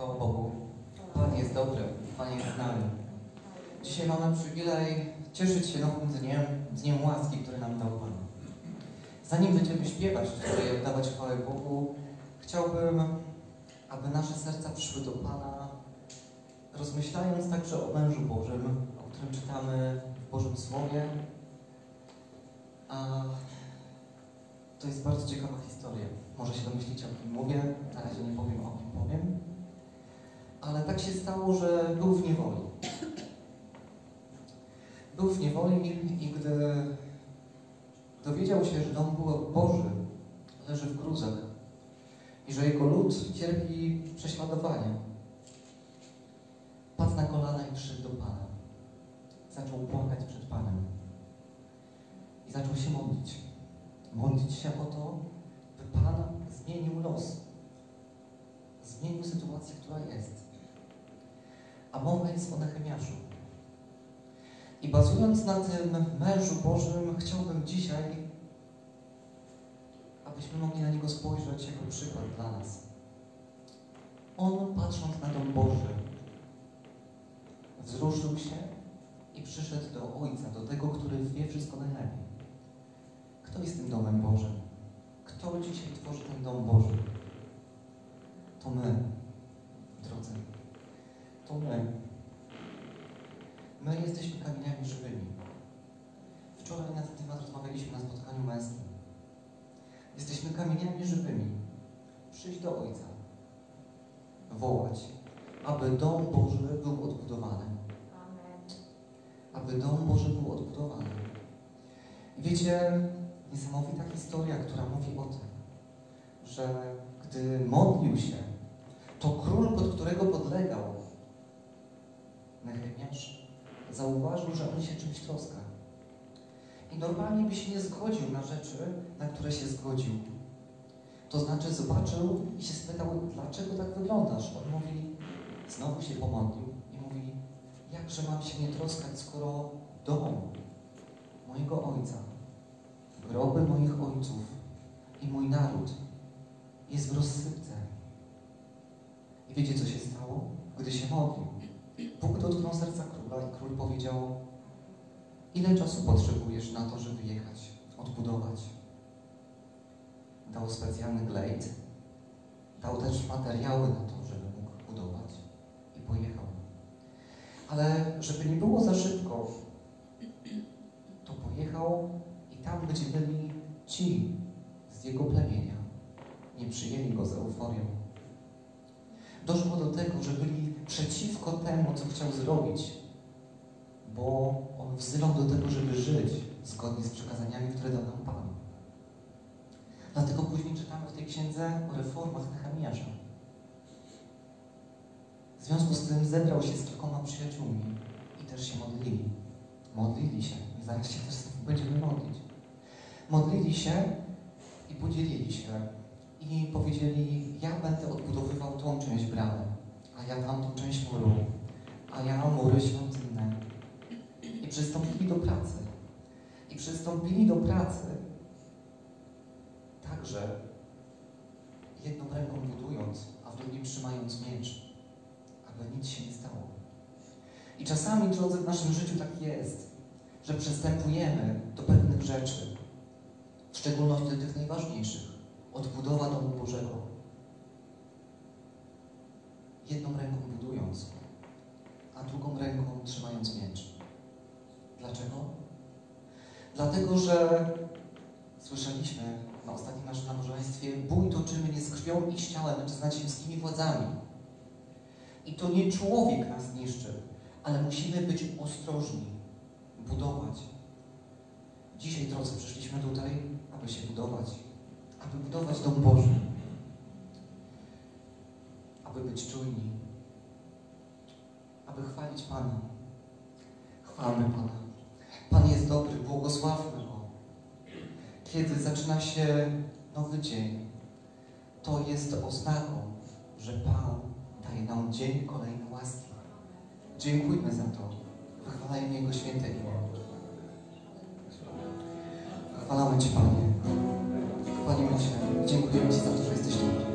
Chwała Bogu. Pan jest dobry, Pan jest z nami. Dzisiaj mamy przywilej cieszyć się nowym dniem, dniem łaski, który nam dał Pan. Zanim będziemy śpiewać tutaj, oddawać chwałę Bogu, chciałbym, aby nasze serca przyszły do Pana, rozmyślając także o mężu Bożym, o którym czytamy w Bożym Słowie. A to jest bardzo ciekawa historia. Może się domyślicie, o kim mówię. Na razie nie powiem, o kim powiem. Ale tak się stało, że był w niewoli. Był w niewoli i gdy dowiedział się, że dom Boży leży w gruzach i że jego lud cierpi prześladowanie, padł na kolana i przyszedł do Pana. Zaczął płakać przed Panem i zaczął się modlić. Modlić się o to, by Pan zmienił los. Zmienił sytuację, która jest. A mowa jest o Nehemiaszu. I bazując na tym mężu Bożym, chciałbym dzisiaj, abyśmy mogli na niego spojrzeć jako przykład dla nas. On, patrząc na dom Boży, wzruszył się i przyszedł do Ojca, do tego, który wie wszystko najlepiej. Kto jest tym domem Bożym? Kto dzisiaj tworzy ten dom Boży? To my, drodzy. To my. My jesteśmy kamieniami żywymi. Wczoraj na ten temat rozmawialiśmy na spotkaniu męskim. Jesteśmy kamieniami żywymi. Przyjść do Ojca. Wołać, aby dom Boży był odbudowany. Aby dom Boży był odbudowany. I wiecie, niesamowita historia, która mówi o tym, że gdy modlił się, to król, pod którego podlegał Nehemiasz, zauważył, że on się czymś troska. I normalnie by się nie zgodził na rzeczy, na które się zgodził. To znaczy zobaczył i się spytał, dlaczego tak wyglądasz? On mówi, znowu się pomodlił i mówi, jakże mam się nie troskać, skoro dom mojego ojca groby moich ojców i mój naród jest w rozsypce. I wiecie, co się stało? Gdy się modlił, Bóg dotknął serca króla i król powiedział ile czasu potrzebujesz na to, żeby jechać, odbudować? Dał specjalny glejt, dał też materiały na to, żeby mógł budować i pojechał. Ale żeby nie było za szybko, to pojechał tam, gdzie byli ci z jego plemienia, nie przyjęli go z euforią. Doszło do tego, że byli przeciwko temu, co chciał zrobić, bo on wzywał do tego, żeby żyć zgodnie z przekazaniami, które dał nam Pan. Dlatego później czytamy w tej księdze o reformach Nehemiasza. W związku z tym zebrał się z kilkoma przyjaciółmi i też się modlili. Modlili się. I zaraz się też będziemy modlić modlili się i podzielili się i powiedzieli, ja będę odbudowywał tą część bramy, a ja tamtą część muru, a ja mury świątynne. I przystąpili do pracy. I przystąpili do pracy także jedną ręką budując, a w drugiej trzymając miecz, aby nic się nie stało. I czasami, drodzy, w naszym życiu tak jest, że przystępujemy do pewnych rzeczy, w szczególności tych najważniejszych, odbudowa domu Bożego. Jedną ręką budując, a drugą ręką trzymając miecz. Dlaczego? Dlatego, że słyszeliśmy na ostatnim naszym nabożeństwie, bój toczymy nie z krwią i z ciałem, lecz z nadziemskimi władzami. I to nie człowiek nas niszczy, ale musimy być ostrożni, budować. Dzisiaj, drodzy, przyszliśmy tutaj aby się budować, aby budować dom Boży, aby być czujni, aby chwalić Pana. Chwalmy Pana. Pan jest dobry, błogosławmy Go. Kiedy zaczyna się nowy dzień, to jest oznaką, że Pan daje nam dzień kolejny łaski. Dziękujmy za to. Wychwalajmy Jego święte imię. Chwalamy Cię, Panie. Chwalimy Cię. Dziękujemy Ci za to, że jesteś tu.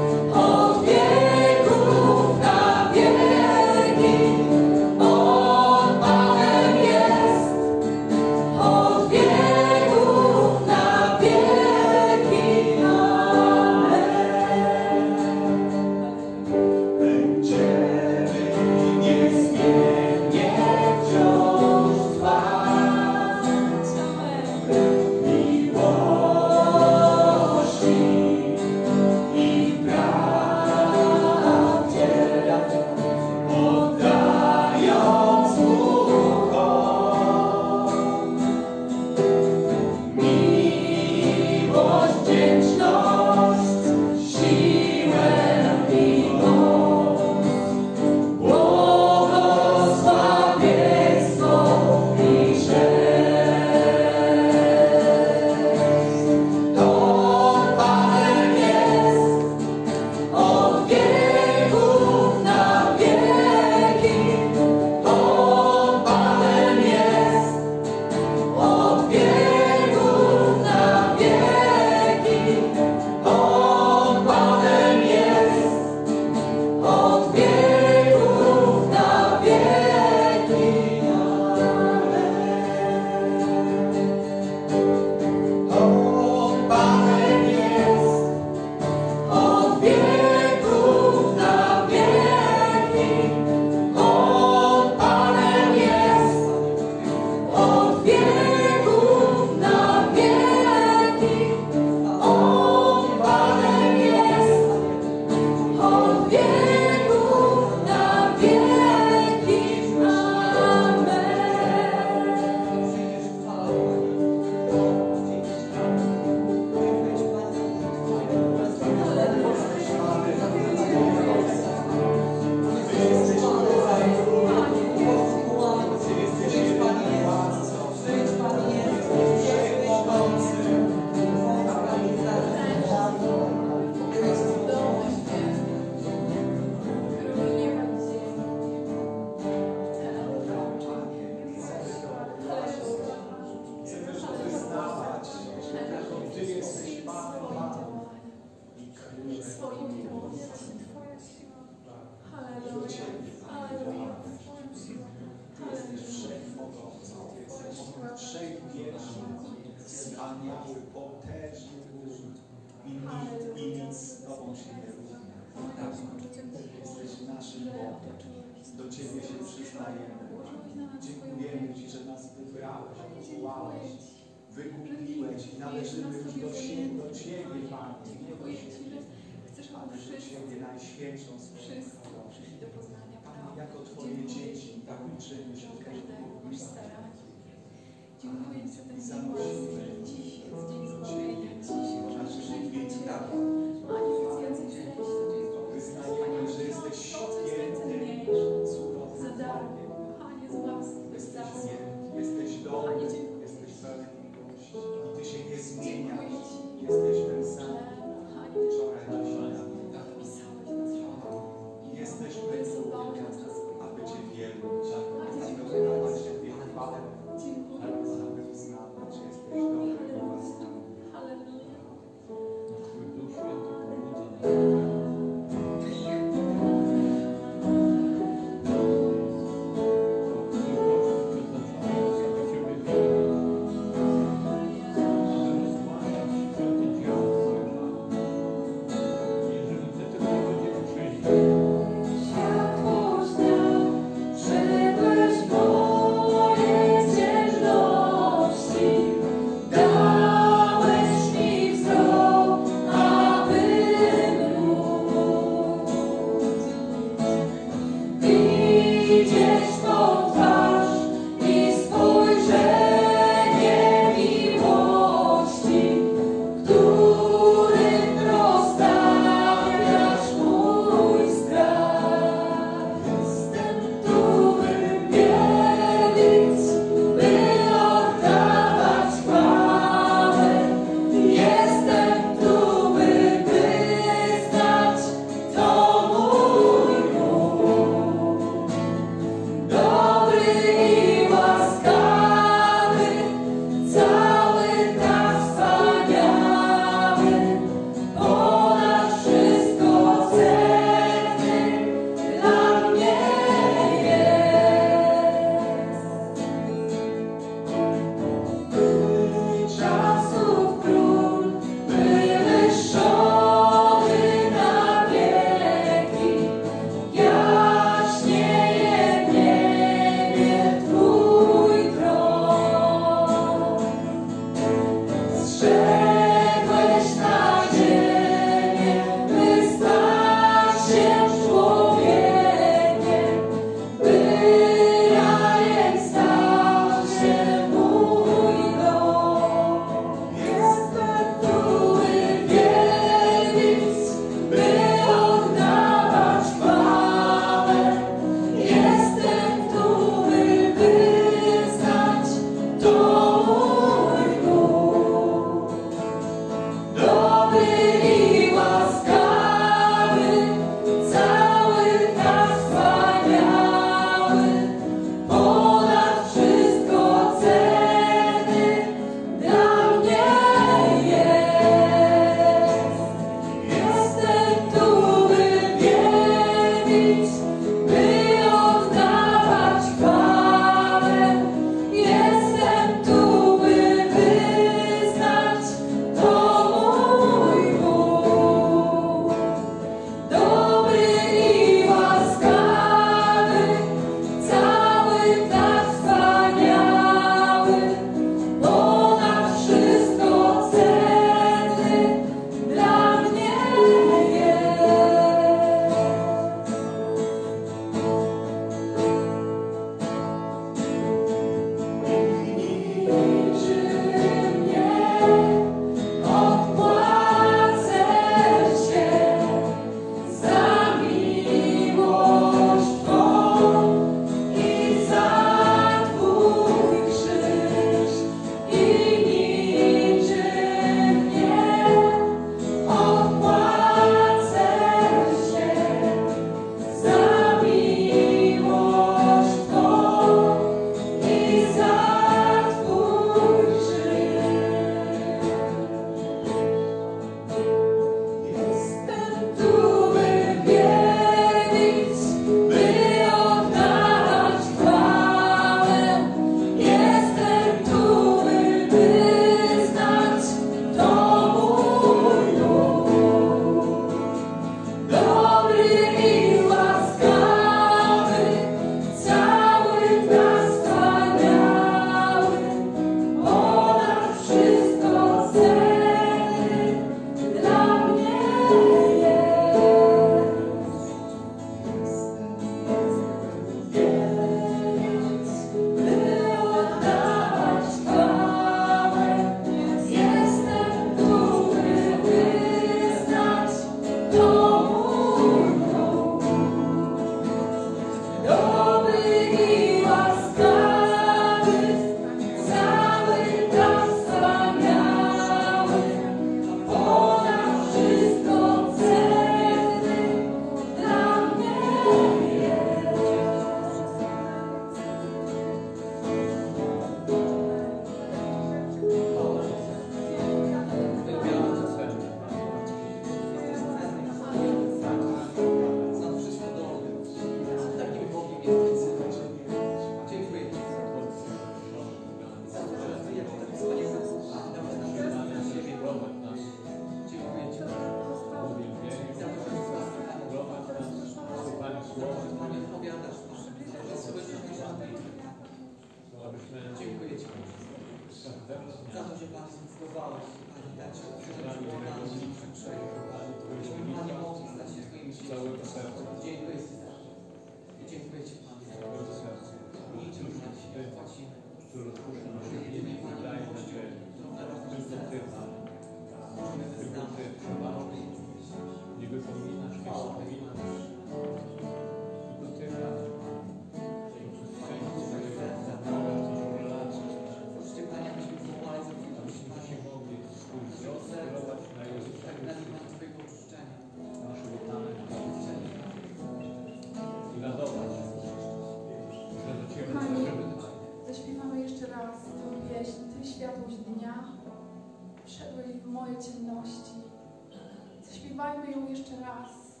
zagramy ją jeszcze raz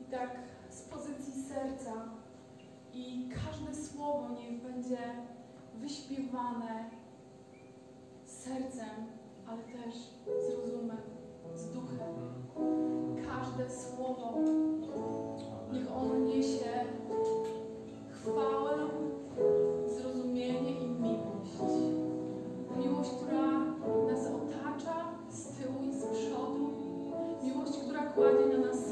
i tak z pozycji serca i każde słowo niech będzie wyśpiewane sercem, ale też z rozumem, z duchem. Każde słowo niech ono niesie chwałę, zrozumienie i miłość. acorde na nossa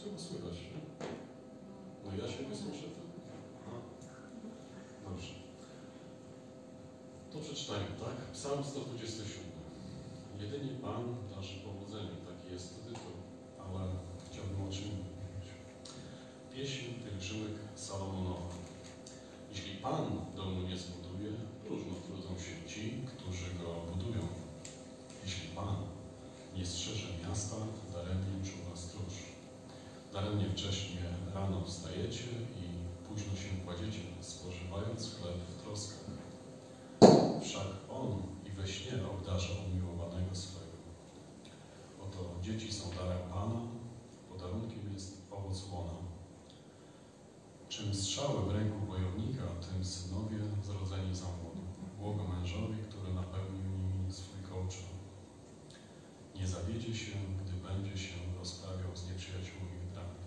Trzeba słychać, nie? No ja siebie słyszę. A. Dobrze. To przeczytajmy, tak? Psalm 127. Jedynie Pan darzy powodzenie. Taki jest tytuł, ale chciałbym o czym mówić. Pieśń pielgrzymek Salomonowa. Jeśli Pan domu nie zbuduje, próżno trudzą się ci, którzy go budują. Jeśli Pan nie strzeże miasta, daremnie czuwa stróż. Daremnie wcześnie rano wstajecie i późno się kładziecie, spożywając chleb w troskach. Wszak On i we śnie obdarza umiłowanego swego. Oto dzieci są darem Pana, podarunkiem jest owoc łona. Czym strzały w ręku wojownika, tym synowie zrodzeni za młodu. Błogo mężowi, który napełnił nimi swój kołczan. Nie zawiedzie się, gdy będzie się rozprawiał z nieprzyjaciółmi w bramie.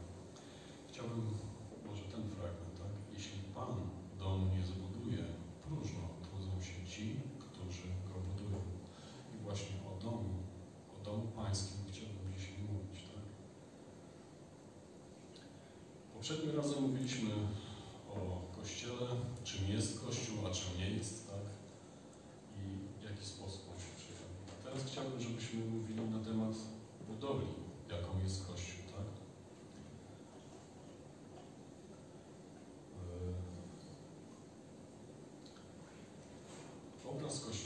Chciałbym może ten fragment, tak? Jeśli Pan domu nie zbuduje, próżno trudzą się ci, którzy go budują. I właśnie o domu, o domu pańskim chciałbym dzisiaj mówić, tak? Poprzednim razem mówiliśmy o Kościele, czym jest Kościół, a czym nie jest, tak? I w jaki sposób on się przejawia. A teraz chciałbym, żebyśmy mówili na temat budowli, jaką jest Kościół, tak? Yy,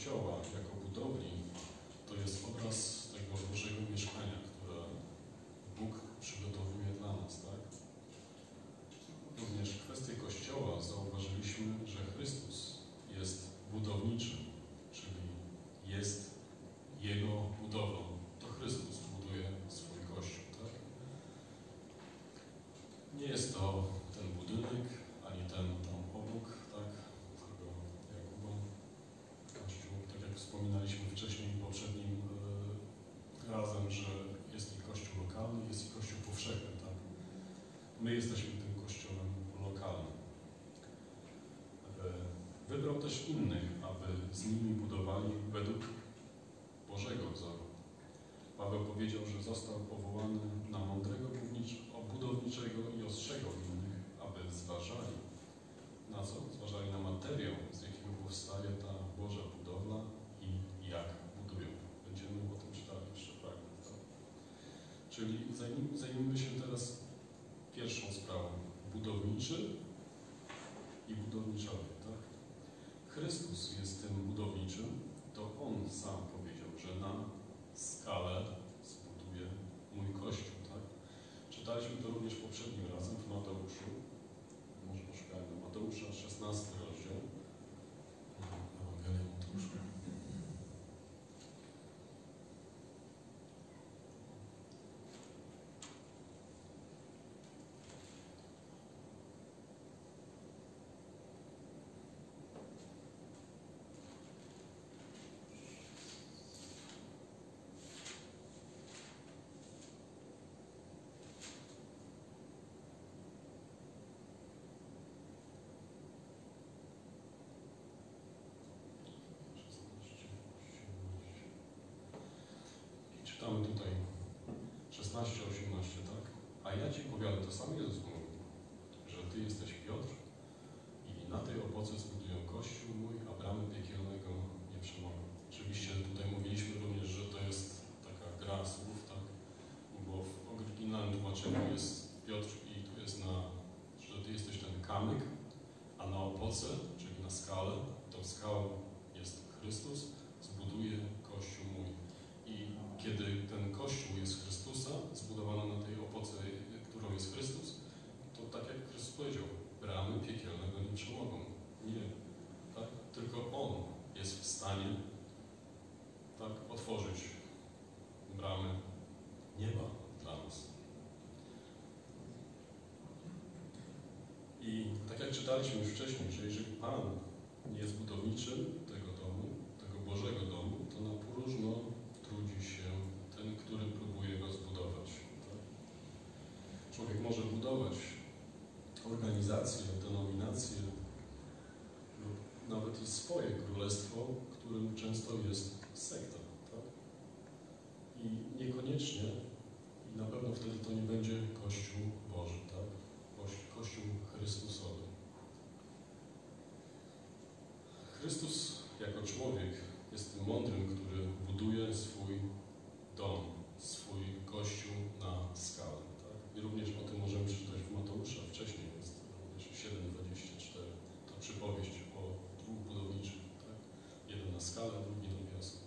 Obraz Kościoła jako budowli to jest obraz tego Bożego mieszkania, które Bóg przygotowuje dla nas, tak? Również kwestię Kościoła zauważyliśmy, że Chrystus jest budowniczym, czyli jest Jego budową. To Chrystus buduje swój Kościół, tak? Nie jest to ten budynek, ani ten tam obok, tak? Tego Jakuba Kościół, tak jak wspominaliśmy wcześniej, poprzednim e, razem, że jest i Kościół lokalny, jest i Kościół powszechny, tak? My jesteśmy tym kościołem lokalnym. Wybrał też innych, aby z nimi budowali według Bożego wzoru. Paweł powiedział, że został powołany na mądrego budownicz- budowniczego i ostrzegał innych, aby zważali na co? Zważali na materiał, z jakiego powstaje ta Boża budowla i jak budują. Będziemy o tym czytali jeszcze fragment. Czyli zajmijmy się teraz pierwszą sprawą. Budowniczy i budowniczowie, tak? Chrystus jest tym budowniczym, to On sam powiedział, że na skalę zbuduje mój Kościół, tak? Czytaliśmy to również poprzednim razem w Mateuszu. Może poszukajmy Mateusza, 16 rozdział. Ewangelia Mateusza. I czytamy tutaj 16, 18, tak? A ja Ci powiadam, to sam Jezus mówi, że Ty jesteś Piotr i na tej opoce zbuduję Kościół mój, a bramy piekielnego nie przemogą. Oczywiście tutaj mówiliśmy również, że to jest taka gra słów, tak? Bo w oryginalnym tłumaczeniu jest jak czytaliśmy już wcześniej, że jeżeli Pan jest budowniczym tego domu, tego Bożego domu, to na próżno trudzi się ten, który próbuje go zbudować. Tak? Człowiek może budować organizację, denominację lub nawet i swoje królestwo, którym często jest sekta. Tak? I niekoniecznie, i na pewno wtedy to nie będzie Kościół Chrystus jako człowiek jest tym mądrym, który buduje swój dom, swój kościół na skalę. Tak? I również o tym możemy przeczytać w Mateusza, wcześniej jest 7,24. To przypowieść o dwóch budowniczych. Tak? Jeden na skalę, drugi na piasku.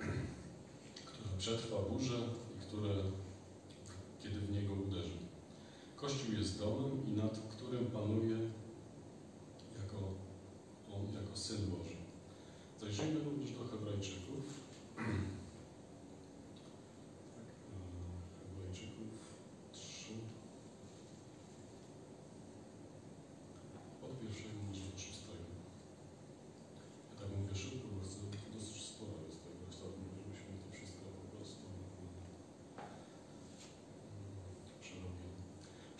Który przetrwa burzę i które, kiedy w niego uderzy. Kościół jest domem i nad którym panuje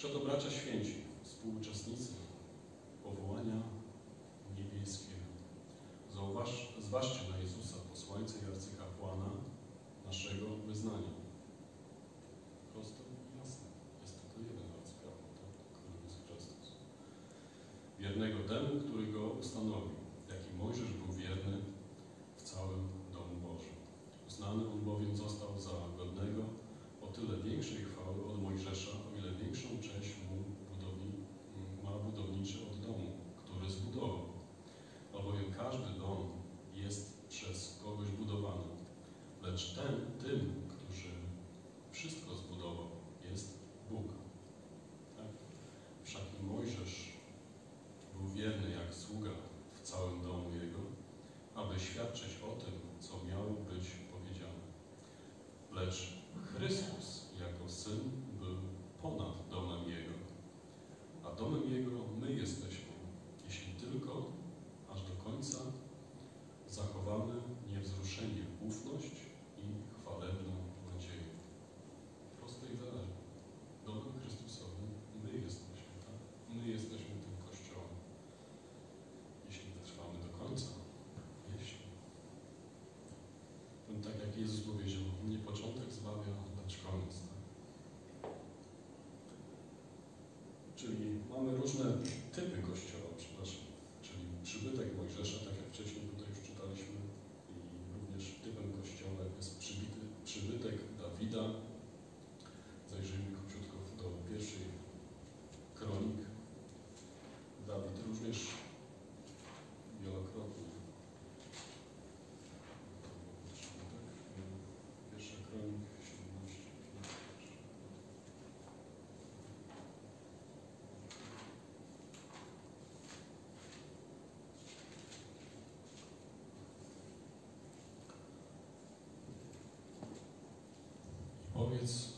Przeto bracia święci, współuczestnicy powołania niebieskiego, zauważ, zważcie na Jezusa, posłańca i arcykapłana naszego wyznania. Prosto i jasne. Jest tylko jeden arcykapłan, tak? którym jest Chrystus. Wiernego temu, który go ustanowił jak Jezus powiedział, nie początek zbawia, lecz koniec. Tak? Czyli mamy różne typy kościoła, przepraszam. it's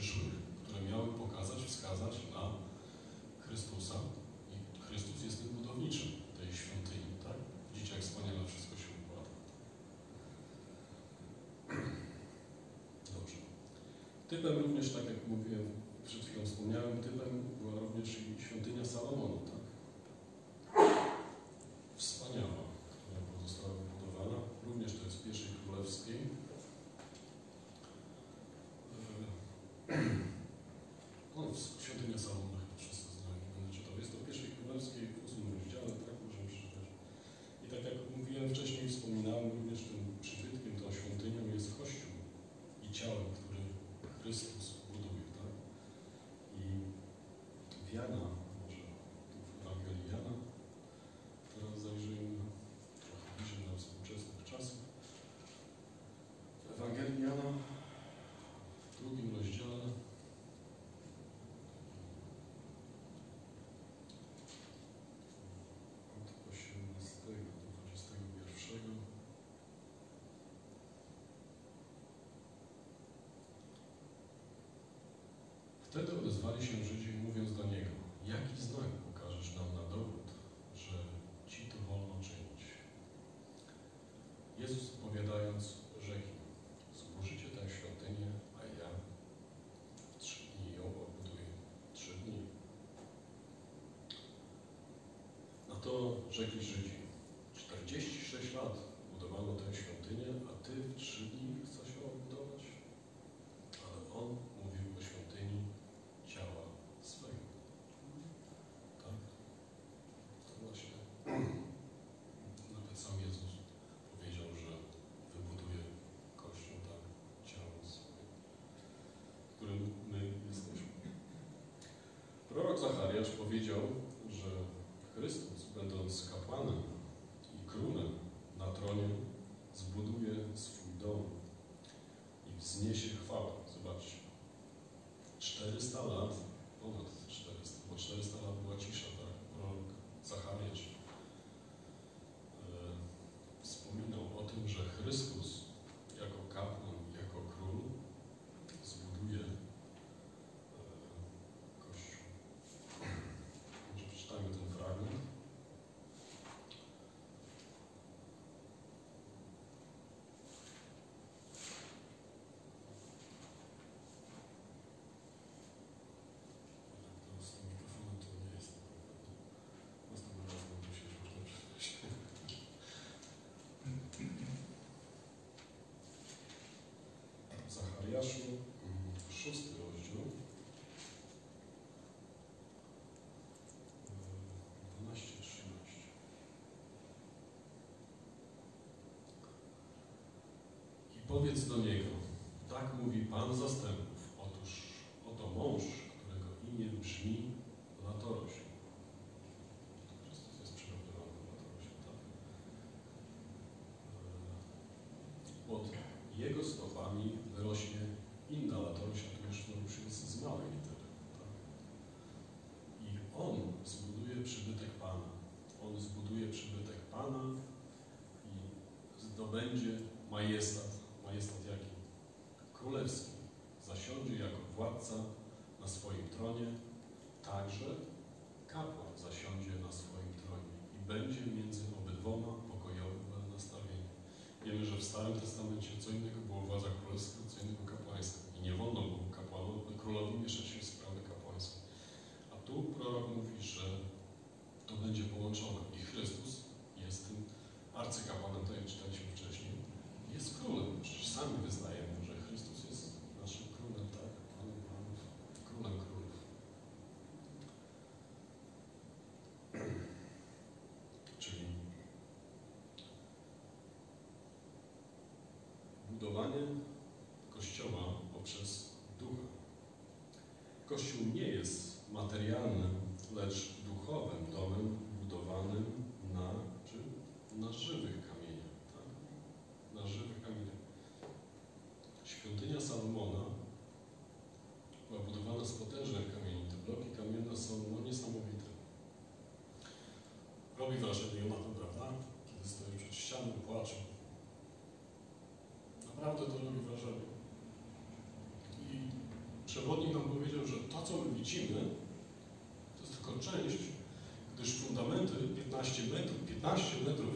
przyszłych, które miały pokazać, wskazać na Chrystusa i Chrystus jest tym budowniczym tej świątyni, tak? Widzicie, jak wspaniale wszystko się układa. Dobrze. Typem również, tak jak mówiłem, przed chwilą wspomniałem, typem była również świątynia Salomona. Wtedy odezwali się Żydzi, mówiąc do niego, jaki znak pokażesz nam na dowód, że ci to wolno czynić? Jezus odpowiadając, rzekł zburzycie tę świątynię, a ja w trzy dni ją odbuduję. Trzy dni. Na to rzekli Żydzi, 46 lat budowano tę świątynię, a ty w trzy dni Mariusz powiedział, Malachiaszu, szósty rozdział, 12, 13. I powiedz do niego, tak mówi Pan zastępów, otóż oto mąż, którego imię brzmi Latorośl. Tak? E, Pod jego stopami rośnie inna latorośl, gdyż już jest z małej litery. Tak? I on zbuduje przybytek Pana. On zbuduje przybytek Pana i zdobędzie majestat. Majestat jaki? i wrażenie Jonathan Browna, kiedy stoi przed ścianą i płacze. Naprawdę to robi wrażenie. I przewodnik nam powiedział, że to, co my widzimy, to jest tylko część, gdyż fundamenty 15 metrów, 15 metrów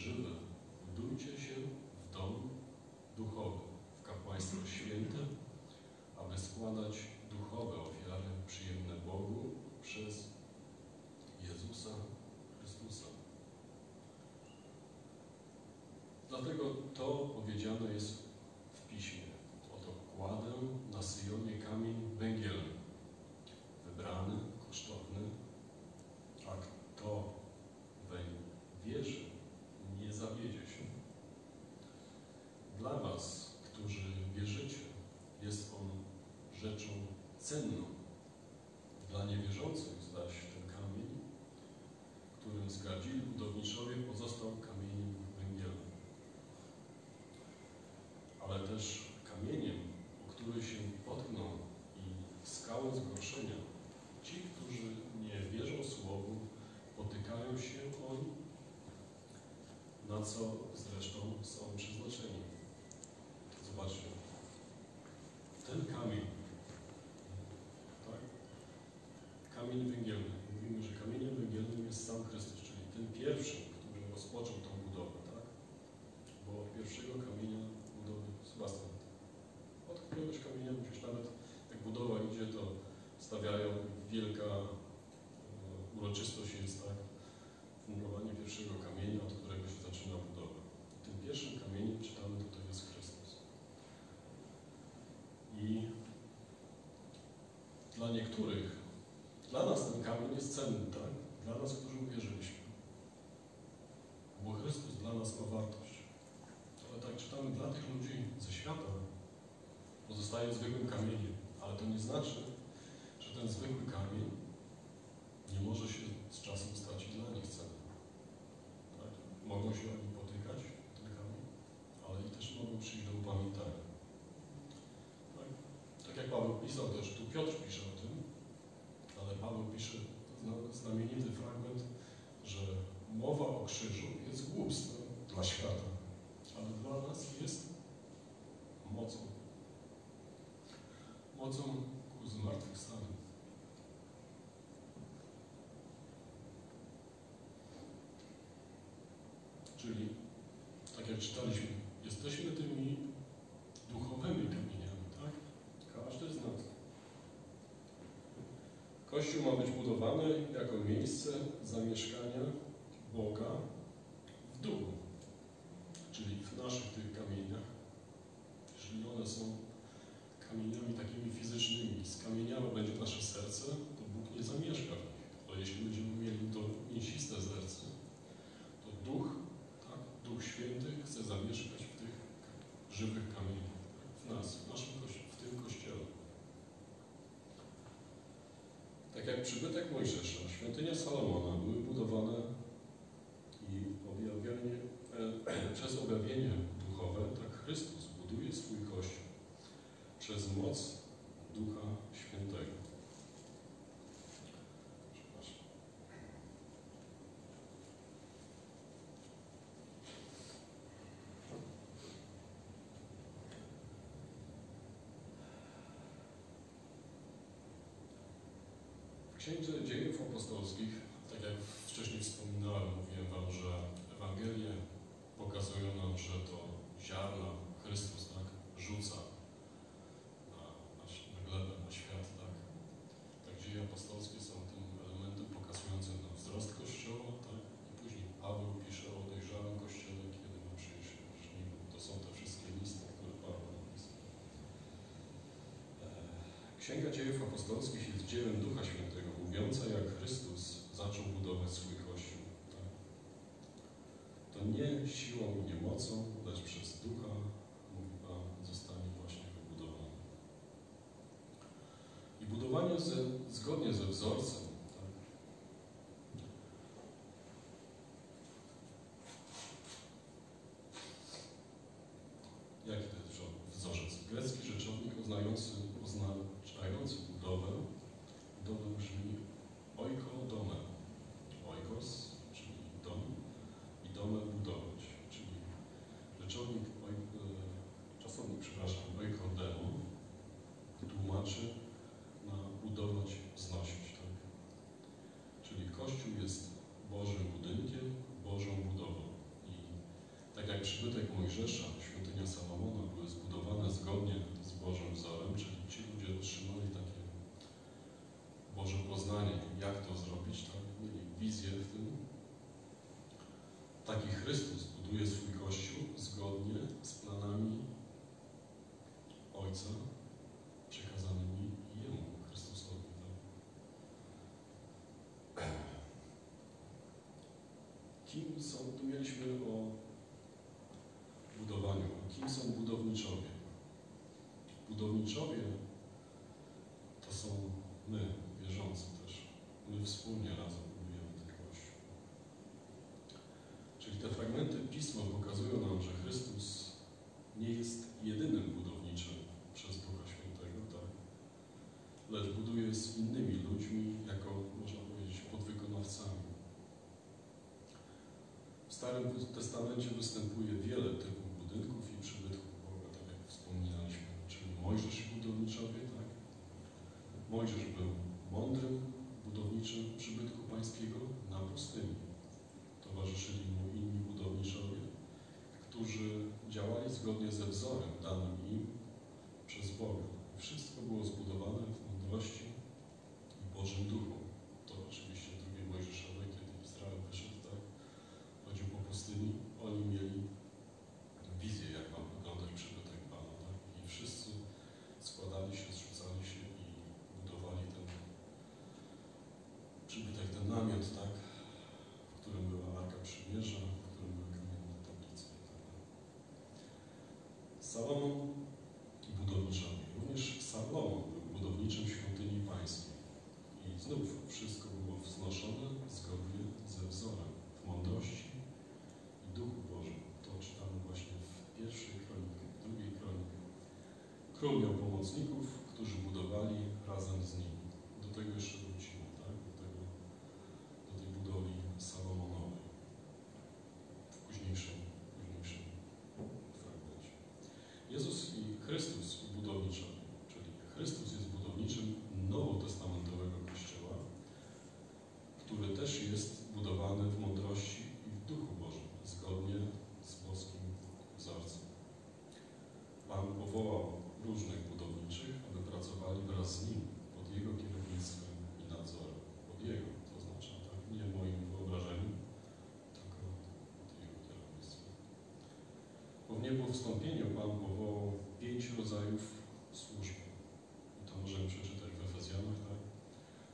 żywe, dumcie się w dom duchowy, w kapłaństwo święte, aby składać duchowe ofiary przyjemne Bogu przez Jezusa Chrystusa. Dlatego to powiedziane jest cenną. Dla niewierzących zaś ten kamień, którym zgadzili budowniczowie, pozostał kamieniem węgielnym. Ale też kamieniem, o który się potkną i skałą zgorszenia. Ci, którzy nie wierzą Słowu, potykają się oni, na co zresztą są przeznaczeni. Zobaczcie, ten kamień, tak? Kamień węgielny. Mówimy, że kamieniem węgielnym jest sam Chrystus, czyli ten pierwszy, który rozpoczął tą budowę, tak? Bo od pierwszego kamienia budowy, Sebastian, od któregoś kamienia musisz nawet, jak budowa idzie, to stawiają wielka e, uroczystość jest, tak? Fundowanie pierwszego kamienia, od którego się zaczyna budowa. Tym pierwszym kamieniem czytamy tutaj jest Chrystus. I dla niektórych, dla nas ten kamień jest cenny, tak? Dla nas, którzy uwierzyliśmy. Bo Chrystus dla nas ma wartość. Ale tak czytamy, dla tych ludzi ze świata pozostaje zwykłym kamieniem. Ale to nie znaczy, że ten zwykły kamień nie może się z czasem stać i dla nich cenny. Tak? Mogą się oni potykać, ten kamień, ale i też mogą przyjść do upamiętania. Tak? tak jak Paweł pisał też, tu Piotr pisze o tym, ale Paweł pisze zna- znamienity fragment, że mowa o krzyżu jest głupstwem dla świata, ale dla nas jest mocą. Mocą ku zmartwychwstaniu. Czyli, tak jak czytaliśmy, jesteśmy tymi duchowymi kamieniami, tak? Każdy z nas. Kościół ma być budowany jako miejsce zamieszkania Boga w duchu, czyli w naszych tych kamieniach. Jeżeli one są kamieniami takimi fizycznymi, z kamieniami będzie nasze serce, to Bóg nie zamieszka w nich. Ale jeśli będziemy mieli to mięsiste serce, to Duch, tak, Duch Święty chce zamieszkać w tych żywych kamieniach, tak, w nas, w naszym kościele, w tym kościele. Tak przybytek Mojżesza, świątynia Salomona były budowane i objawienie, e, przez objawienie duchowe, tak Chrystus buduje swój Kościół przez moc Ducha Świętego. Przepraszam. W Księdze Dziejów Apostolskich, tak jak wcześniej wspominałem, mówiłem Wam, że Ewangelie pokazują nam, że to ziarna Chrystus tak rzuca na, na, na glebę, na świat, tak? Tak dzieje apostolskie są tym elementem pokazującym nam wzrost Kościoła, tak? I później Paweł pisze o dojrzałym Kościele, kiedy ma przyjść żniwo. To są te wszystkie listy, które Paweł napisał. E, Księga Dziejów Apostolskich jest dziełem Ducha Świętego, mówiąca jak Chrystus zaczął budować swój Kościół. Tak? To nie siłą nie mocą, lecz przez Ducha, mówi Pan, zostanie właśnie wybudowany. I budowanie ze, zgodnie ze wzorcem, Tak jak przybytek Mojżesza, świątynia Salomona były zbudowane zgodnie z Bożym wzorem, czyli ci ludzie otrzymali takie Boże poznanie, jak to zrobić, tak? mieli wizję w tym. Taki Chrystus buduje swój Kościół zgodnie z planami Ojca przekazanymi Jemu, Chrystusowi. Tak? Kim są, tu mieliśmy o Budowniczowie to są my, wierzący też. My wspólnie razem budujemy ten Kościół. Czyli te fragmenty Pisma pokazują nam, że Chrystus nie jest jedynym budowniczym przez Ducha Świętego, tak? Lecz buduje z innymi ludźmi, jako, można powiedzieć, podwykonawcami. W Starym Testamencie występuje wiele typów budynków i przybytków you. Ten namiot, tak? W którym była Arka Przymierza, w którym były kamienne tablice i tak dalej. Salomon i budowniczowie. Również Salomon był budowniczym świątyni pańskiej. I znów wszystko było wznoszone zgodnie ze wzorem, w mądrości i duchu Bożym. To czytamy właśnie w pierwszej kronice, w drugiej kronice. Król miał pomocników, którzy budowali razem z nim. Do tego jeszcze wrócimy, tak? Do, tego, do tej budowli Salomonowej. W późniejszym, późniejszym fragmencie. Jezus i Chrystus i budowniczowie, czyli Chrystus jest budowniczym nowotestamentowego Kościoła, który też jest budowany w mądrości i w Duchu Bożym, zgodnie z boskim wzorcem. Pan powołał różnych budowniczych, aby pracowali wraz z Nim, pod Jego kierownictwem i nadzorem. Pod Jego, to znaczy tak, nie moim wyobrażeniu, tylko pod Jego kierownictwem. Po wniebowstąpieniu Pan powołał pięć rodzajów służb. I to możemy przeczytać w Efezjanach, tak?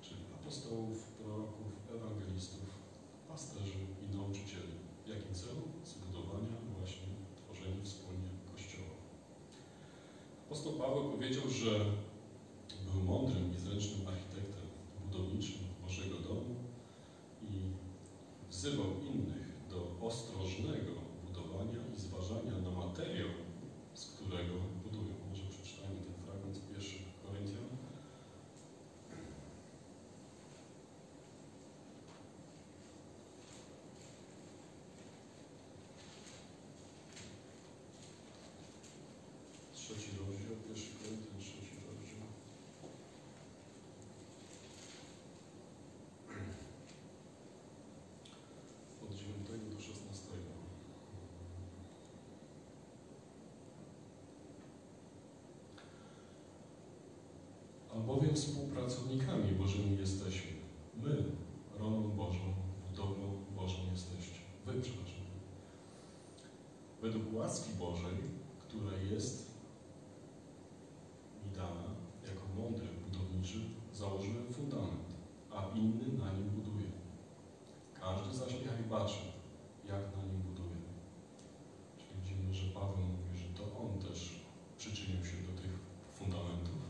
Czyli apostołów, proroków, ewangelistów, pasterzy i nauczycieli. W jakim celu? Zbudowania właśnie, tworzenia wspólnie Kościoła. Apostoł Paweł powiedział, że był mądrym i zręcznym architektem budowniczym Bożego domu i wzywał innych do ostrożnego budowania i zważania na materiał, z którego budują. Może przeczytajmy ten fragment w pierwszych Koryntian. Trzeci rozdział, pierwszy Koryntian, trzeci rozdział. Od 9 do 16. Albowiem współpracownikami Bożymi jesteśmy. My, rolą Bożą, budowlą Bożą jesteście. Wy, przepraszam. Według łaski Bożej, która jest mi dana, jako mądry budowniczy, założyłem fundament, a inny na nim buduje. Każdy zaś niechaj baczy, jak na nim buduje. Czyli widzimy, że Paweł mówi, że to on też przyczynił się do tych fundamentów.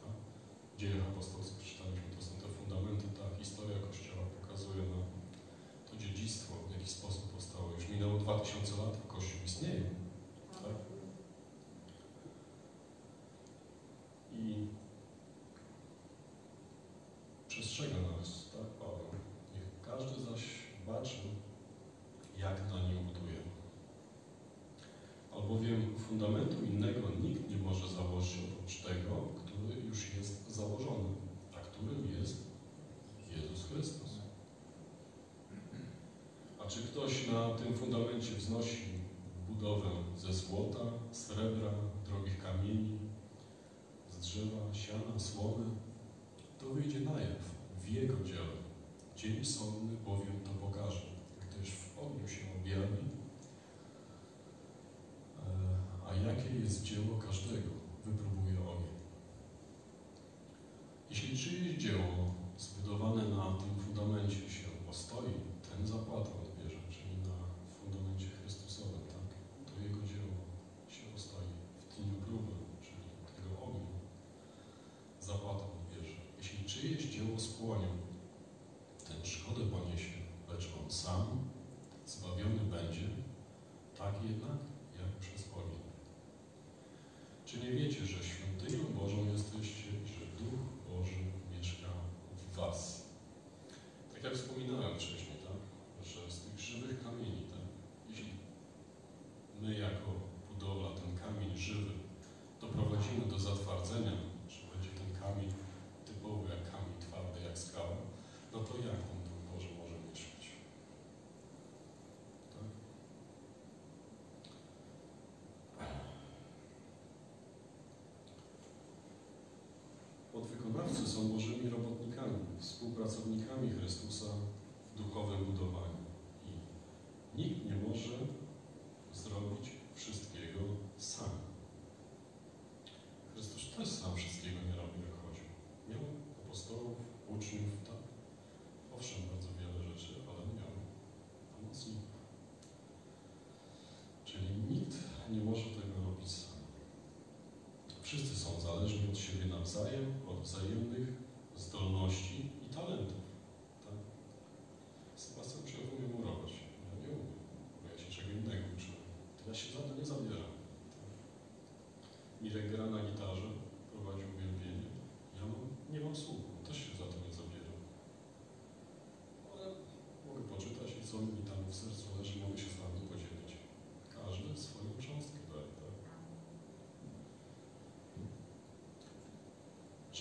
Tak? W dziejach apostolskich czytaliśmy, to są te fundamenty, ta historia Kościoła pokazuje nam to dziedzictwo, w jaki sposób powstało. Już minęło 2000 lat, a Kościół istnieje. Tak? I przestrzega nas, tak, Paweł? Niech każdy zaś baczy, jak na nim buduje. Albowiem fundamentu innego nikt nie może założyć oprócz tego, który już jest założony, a którym jest Jezus Chrystus. A czy ktoś na tym fundamencie wznosi budowę ze złota, srebra, drogich kamieni, z drzewa, siana, słomy, to wyjdzie na jaw w jego dziele. Dzień sądny пришли, чего спорим. podwykonawcy są Bożymi robotnikami, współpracownikami Chrystusa w duchowym budowaniu. I nikt nie może zrobić wszystkiego sam. Chrystus też sam wszystkiego nie robił, jak chodził. Miał apostołów, uczniów, tak? Owszem, bardzo wiele rzeczy, ale miał pomocników. Czyli nikt nie może tego Wszyscy są zależni od siebie nawzajem, od wzajemnych zdolności.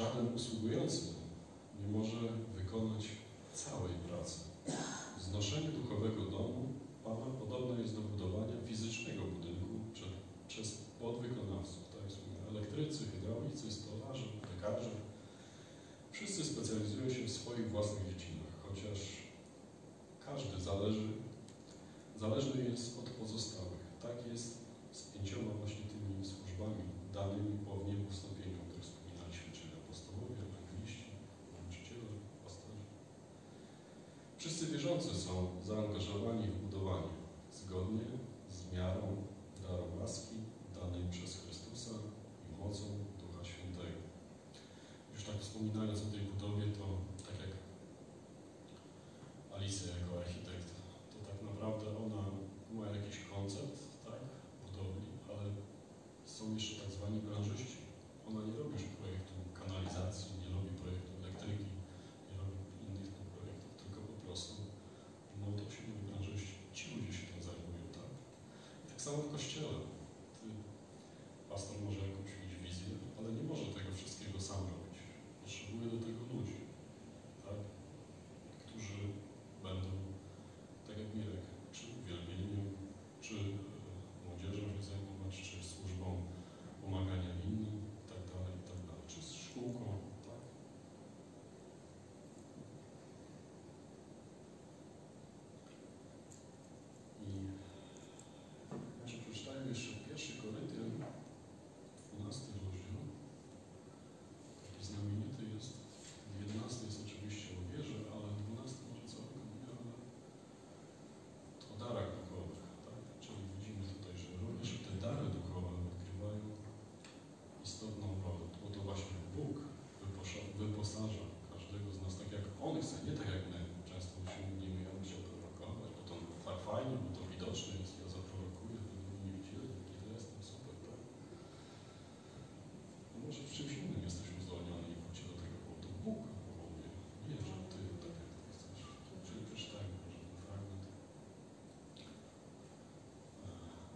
żaden usługujący nie może wykonać Wszyscy wierzący są zaangażowani w budowanie, zgodnie samego kościoła.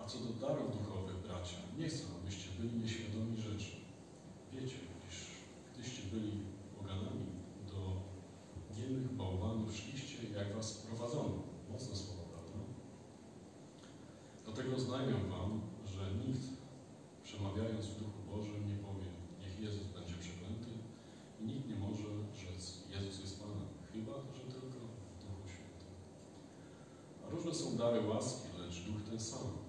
A co do darów duchowych, bracia, nie chcę, abyście byli nieświadomi rzeczy. Wiecie, iż gdyście byli poganami, do niemych bałwanów szliście, jak was prowadzono. Mocne słowa, prawda? Dlatego oznajmiam wam, że nikt, przemawiając w Duchu Bożym, nie powie, niech Jezus będzie przeklęty i nikt nie może rzec, Jezus jest Panem, chyba, że tylko w Duchu Świętym. A różne są dary łaski, lecz Duch ten sam.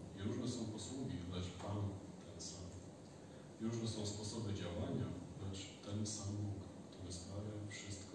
różne są sposoby działania, lecz ten sam Bóg, który sprawia wszystko.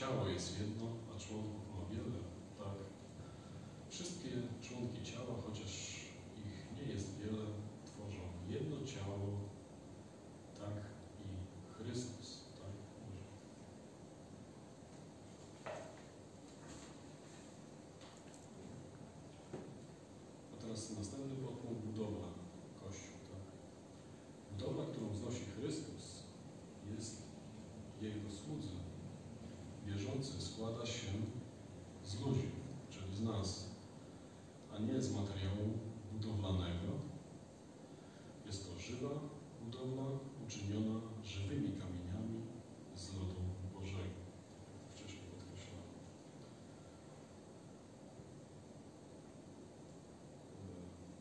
Ciało jest jedno, a członków ma wiele, tak? Wszystkie członki ciała, chociaż ich nie jest wiele, tworzą jedno ciało, tak i Chrystus, tak? A teraz następny podpunkt budowla Kościół, tak? Budowla, którą wznosi Chrystus, jest Jego słudzy. Wierzący składa się z ludzi, czyli z nas, a nie z materiału budowlanego. Jest to żywa budowla uczyniona żywymi kamieniami z lodu Bożego. Jak wcześniej podkreślałem.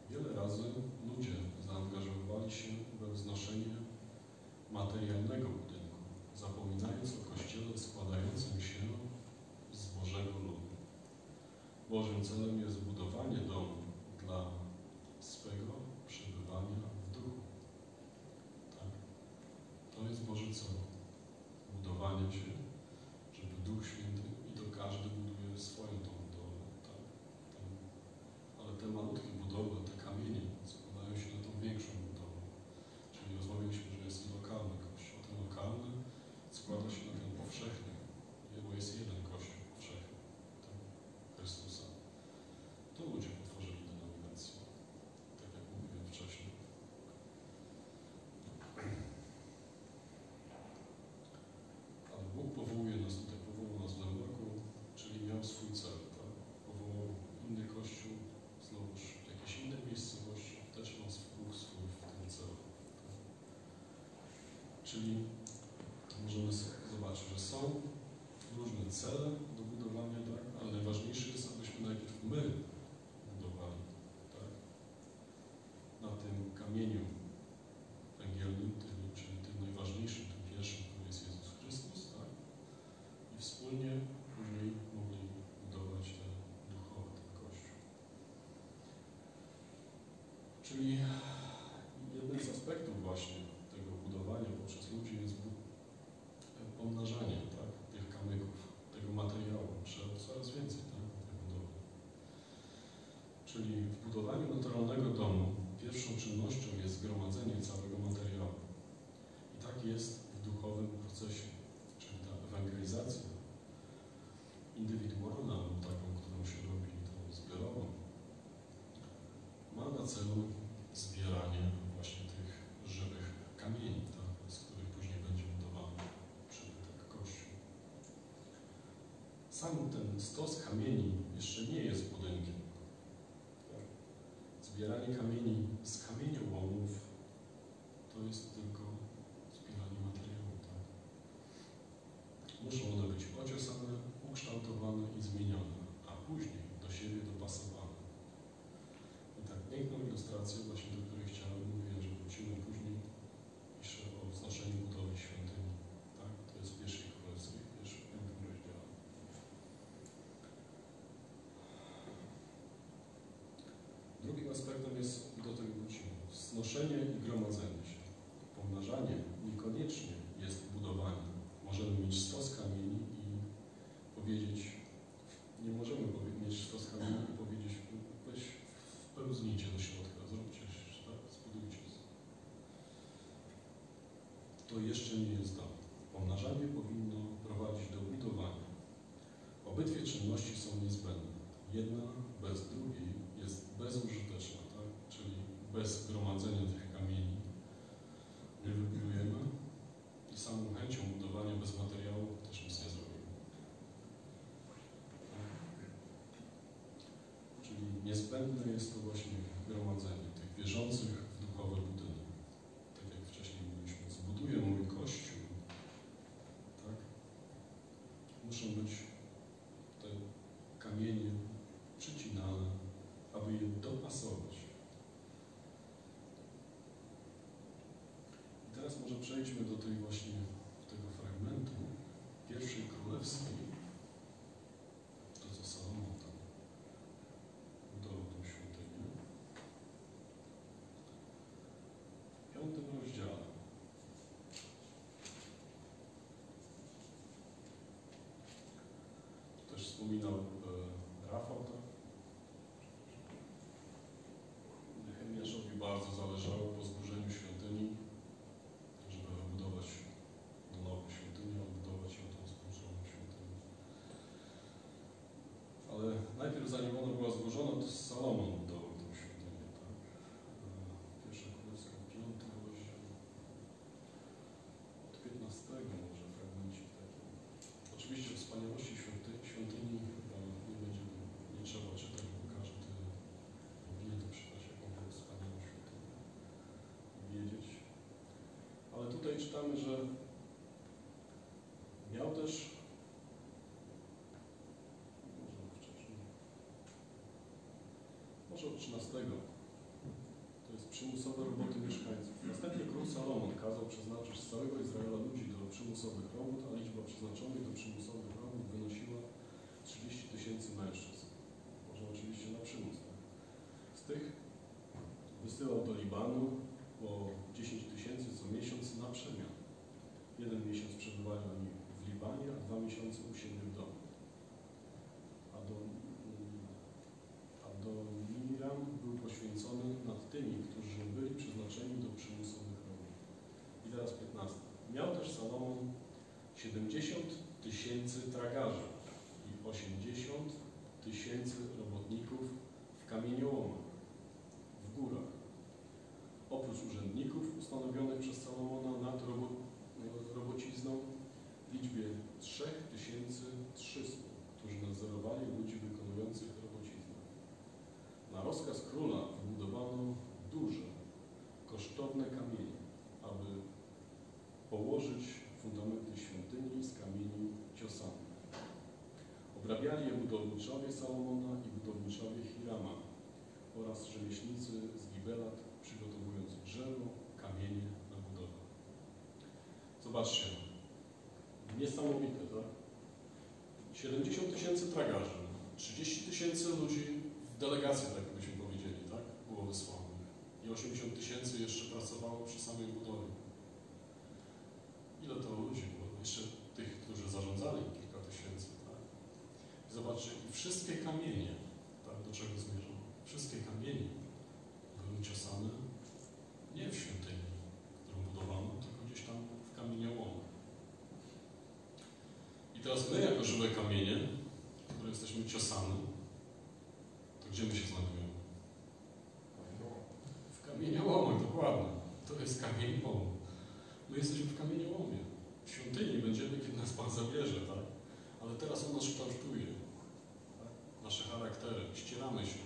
Wiele razy ludzie zaangażowali się we wznoszenie materialnego budynku, zapominając o Kościele składającym się z Bożego ludu. Bożym celem jest budowanie domu dla swego przebywania w duchu. Tak? To jest Boży cel. Budowanie się, żeby Duch Święty i to każdy buduje swoją tą budowę. Tak? Ten, ale te malutkie budowle, te kamienie składają się na tą większą budowę. Czyli rozmawialiśmy, że jest i lokalny kościół. Ten lokalny składa się na ten powszechny, bo jest jeden kościół powszechny, tak? Chrystusa. To ludzie potworzyli denominację, tak jak mówiłem wcześniej. Ale Bóg powołuje nas tutaj, powołał nas w nowym roku, czyli miał swój cel, tak? Powołał inny kościół, znowuż w jakiejś innej miejscowości, też ma Bóg swój w tym celu. Tak? Czyli możemy zobaczyć, że są różne cele do budowania, tak? ale najważniejsze jest, abyśmy najpierw my budowali tak? na tym kamieniu węgielnym, czyli tym najważniejszym, tym pierwszym, którym jest Jezus Chrystus, tak? i wspólnie później mogli budować te duchowe, ten Kościół. Czyli jeden z aspektów właśnie tego budowania poprzez ludzi jest bu- pomnażanie tak, tych kamyków, tego materiału. Trzeba coraz więcej tak, tej budowy. Czyli w budowaniu naturalnego domu pierwszą czynnością jest zgromadzenie całego materiału. I tak jest w duchowym procesie, czyli ta ewangelizacja indywidualna lub taką, którą się robi tą zbiorową, ma na celu zbieranie właśnie tych żywych kamieni, tak, z których później będzie budowany przybytek Kościół. Sam ten stos kamieni jeszcze nie jest budynkiem. Tak? Zbieranie kamieni z kamieniołomów to jest tylko zbieranie materiału. Tak? Muszą one być ociosane, ukształtowane i zmienione, a później do siebie dopasowane. I tak piękną ilustrację właśnie do której chciałem, mówiłem, że wrócimy później, pisze o wznoszeniu budowy świątyni. Tak? To jest w pierwszej królewskiej, w pierwszym piątym rozdziale. Drugim aspektem jest, do tego wrócimy, znoszenie i gromadzenie się. Pomnażanie niekoniecznie jest budowanie. Możemy mieć stos kamieni i powiedzieć, nie możemy mieć stos kamieni i powiedzieć, weź wpełznijcie do środka, zróbcie, tak, zbudujcie. To jeszcze nie jest dom. Pomnażanie powinno prowadzić do budowania. Obydwie czynności są niezbędne. Jedna bez drugiej jest bezużyteczna, tak? czyli bez gromadzenia tych kamieni nie wybudujemy i samą chęcią budowania bez materiału też nic nie zrobimy. Czyli niezbędne jest to właśnie gromadzenie tych wierzących w duchowy budynek. Tak jak wcześniej mówiliśmy, zbuduję mój kościół, tak? Muszą być te kamienie przycinane, aby je dopasować. I teraz może przejdźmy do tej właśnie tego fragmentu pierwszej królewskiej. To co Salomon tam budował tą świątynię. W piątym rozdziale. wspominał e, Rafał, tak? Nehemiaszowi bardzo zależało po zburzeniu świątyni, żeby wybudować na nowo świątynię, odbudować ją tą zburzoną świątynię. Ale najpierw zanim ona była zburzona, to Salomon budował tą świątynię, tak? E, Pierwsza Królewska, piąty rozdział, od 15 może fragmencik taki. Oczywiście wspaniałości świąty, świątyni nie nie trzeba czytać, bo każdy powinien to czytać, jaką było wspaniałą świątynię wiedzieć. Ale tutaj czytamy, że miał też może od 13. To jest przymusowe roboty mieszkańców. Następnie król Salomon kazał przeznaczyć z całego Izraela ludzi do przymusowych robót, a liczba przeznaczonych do przymusowych 30 tysięcy mężczyzn. Można oczywiście na przymus. Tak? Z tych wysyłał do Libanu po 10 tysięcy co miesiąc na przemian. Jeden miesiąc przebywali oni w Libanie, a dwa miesiące u siebie w domu. A do, a do był poświęcony nad tymi, którzy byli przeznaczeni do przymusowych robót. I teraz 15. Miał też Salomon 70 tysięcy tragarzy 80 tysięcy robotników w kamieniołomach, w górach. Oprócz urzędników ustanowionych przez Salomona nad robo, robocizną w liczbie 3300, którzy nadzorowali ludzi wykonujących robociznę. Na rozkaz króla wybudowano duże, kosztowne kamienie, aby położyć fundamenty świątyni z kamieni ciosanych. Obrabiali je budowniczowie Salomona i budowniczowie Hirama oraz rzemieślnicy z Gibelat, przygotowując drzewo, kamienie na budowę. Zobaczcie, niesamowite, tak? 70 tysięcy tragarzy, 30 tysięcy ludzi w delegacji, tak byśmy powiedzieli, tak? Było wysłanych. I 80 tysięcy jeszcze pracowało przy samej budowie. Ile to ludzi było? Jeszcze tych, którzy zarządzali kilka tysięcy, tak? I wszystkie kamienie, tak, do czego zmierzam? Wszystkie kamienie były ciosane nie w świątyni, którą budowano, tylko gdzieś tam w kamieniołomach. I teraz my, jako żywe kamienie, które jesteśmy ciosane, to gdzie my się znajdujemy? W kamieniołomach, dokładnie. To jest kamieniołom. My jesteśmy w kamieniołomie. W świątyni będziemy, kiedy nas Pan zabierze, tak? Ale teraz On nas kształtuje. Tak? Nasze charaktery. Ścieramy się.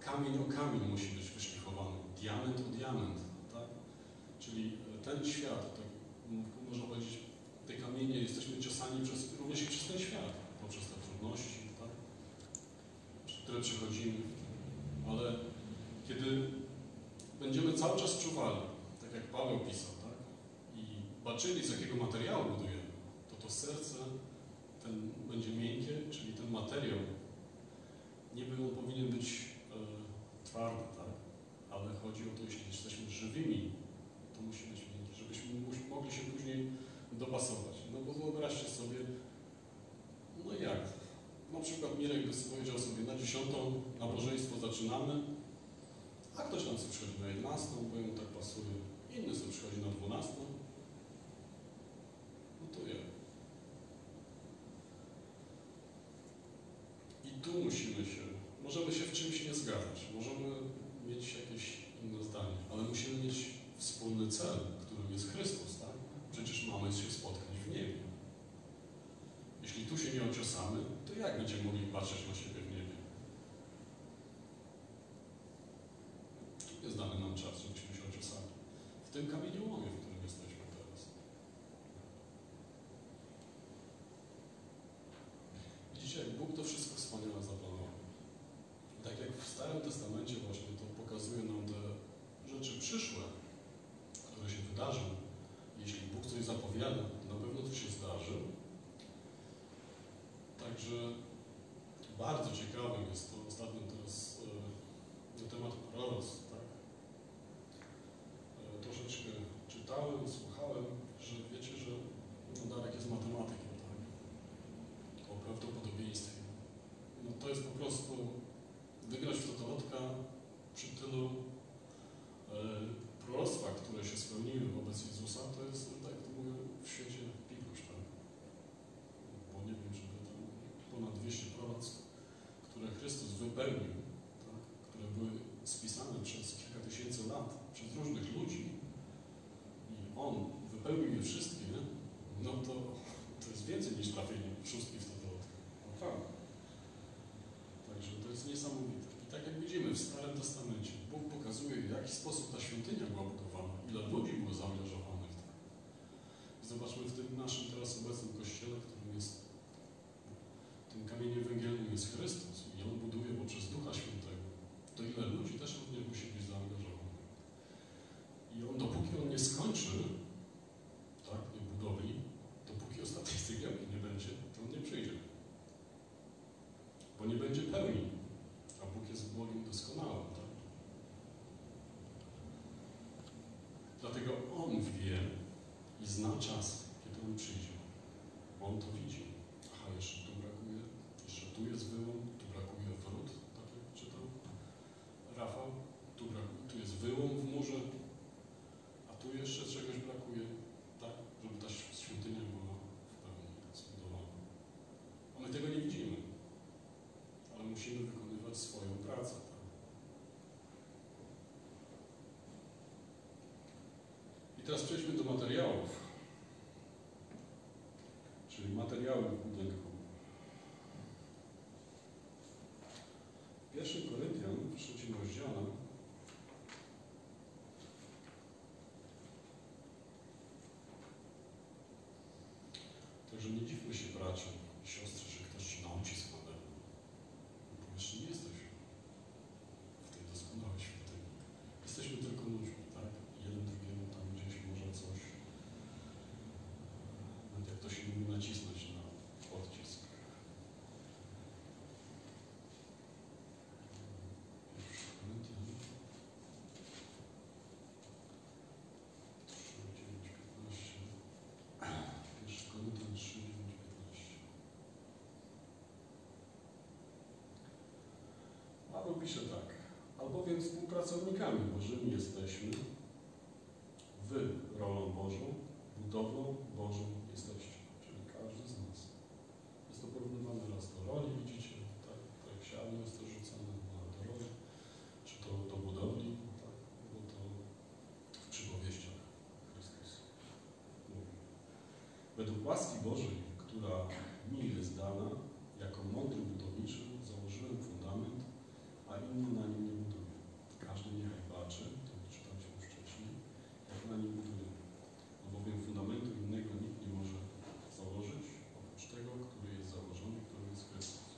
Kamień o kamień musi być wyszlifowany. Diament o diament, tak? Czyli e, ten świat, tak, m, można powiedzieć, te kamienie jesteśmy ciosani przez, również i przez ten świat. Poprzez te trudności, tak? Przez które przechodzimy. Ale kiedy będziemy cały czas czuwali, tak jak Paweł pisał, tak? I baczyli, z jakiego materiału budujemy, to to serce ten będzie miękkie, czyli ten materiał, niby on powinien być e, twardy, tak? Ale chodzi o to, jeśli jesteśmy żywymi, to musi być miękki, żebyśmy mu- mogli się później dopasować. No bo wyobraźcie sobie, no jak? Na przykład Mirek by powiedział sobie na dziesiątą nabożeństwo zaczynamy, a ktoś tam sobie przychodzi na 11, bo mu tak pasuje. Inny sobie przychodzi na 12. No to jak? I tu musimy się, możemy się w czymś nie zgadzać, możemy mieć jakieś inne zdanie, ale musimy mieć wspólny cel, którym jest Chrystus, tak? Przecież mamy się spotkać w niebie. Jeśli tu się nie ociosamy, to jak będziemy mogli patrzeć na siebie dany nam czas, żebyśmy się ociosali. W tym kamieniołomie, w którym jesteśmy teraz. Widzicie, jak Bóg to wszystko wspaniale zaplanował. Tak jak w Starym Testamencie właśnie to pokazuje nam te rzeczy przyszłe, które się wydarzą. Jeśli Bóg coś zapowiada, to na pewno to się zdarzy. Także bardzo ciekawym jest to ostatnio teraz e, na temat proroc, tak? E, troszeczkę czytałem, słuchałem. spisane przez kilka tysięcy lat przez różnych ludzi i on wypełnił je wszystkie, no to to jest więcej niż trafienie szóstki w to Naprawdę. Także to jest niesamowite. I tak jak widzimy w Starym Testamencie, Bóg pokazuje, w jaki sposób ta świątynia była budowana, ile ludzi było zaangażowanych w to. Zobaczmy w tym naszym teraz obecnym kościele, którym jest tym kamieniem węgielnym jest Chrystus i On buduje poprzez Ducha Świętego, to ile ludzi też również musi być zaangażowanych. I On, dopóki On nie skończy tak, tej budowli, dopóki ostatniej cegiełki nie będzie, to On nie przyjdzie. Bo nie będzie pełni, a Bóg jest Bogiem doskonałym. Tak? Dlatego On wie i zna czas, kiedy On przyjdzie. On to widzi. Aha, jeszcze tu brakuje, jeszcze tu jest wyłom, tu brakuje wrót, tak jak czytał Rafał. Tu, brakuje, tu jest wyłom w murze, a tu jeszcze czegoś brakuje, tak, żeby ta świątynia była w pełni zbudowana. A my tego nie widzimy, ale musimy wykonywać swoją pracę. Tak? I teraz przejdźmy do materiałów, czyli materiały w budynku. 1 Koryntian, w trzecim rozdziale, Także nie dziwmy się bracia i siostry, że ktoś ci nauczy składania. Bo jeszcze nie jesteś w tej doskonałej świątyni. Jesteśmy tylko ludźmi, tak? Jeden drugiemu tam gdzieś może coś, nawet jak to się mówi, nacisnąć na odcisk. Pierwszy Koryntian. 3, 9, 15. Pierwszy Koryntian 3, 9, 15. Paweł pisze tak. Albowiem współpracownikami Bożymi jesteśmy, wy rolą Bożą, budowlą Bożą jesteście, czyli każdy z nas. Jest to porównywane raz do roli, widzicie, tak, tak siano jest to rzucane na do roli, czy to do budowli, tak, bo to w przypowieściach Chrystus mówi. Według łaski Bożej, która mi jest dana, jako mądry budowniczy założyłem fundament, a inni na nim nie budują. Każdy niechaj baczy, to czytaliśmy już wcześniej, jak na nim buduje. Albowiem fundamentu innego nikt nie może założyć, oprócz tego, który jest założony, którym jest Chrystus.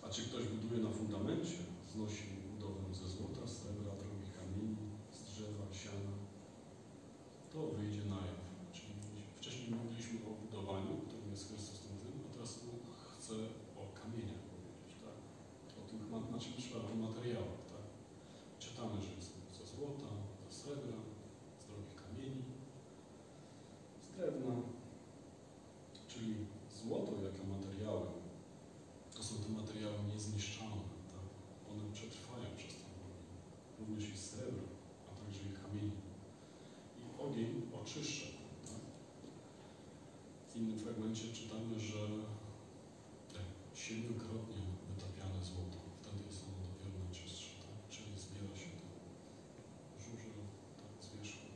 A czy ktoś buduje na fundamencie, znosi budowę ze złota, srebra, drogich kamieni, z drzewa, siana, to wyjdzie na jaw. Czyli wcześniej mówiliśmy o budowaniu, którym jest Chrystus tym tym, a teraz Bóg chce o kamieniach powiedzieć, tak? O tych, znaczy o materiałach, tak? Czytamy, że jest ze złota, ze srebra, z drogich kamieni, z drewna, czyli złoto jako materiały, to są te materiały niezniszczalne, tak? One przetrwają przez ten ogień. Również i srebro, a także i kamienie. I ogień oczyszcza. W innym fragmencie czytamy, że tak, siedmiokrotnie wytapiane złoto, wtedy jest ono dopiero najczystsze, tak? czyli zbiera się to żurze tak, z wierzchu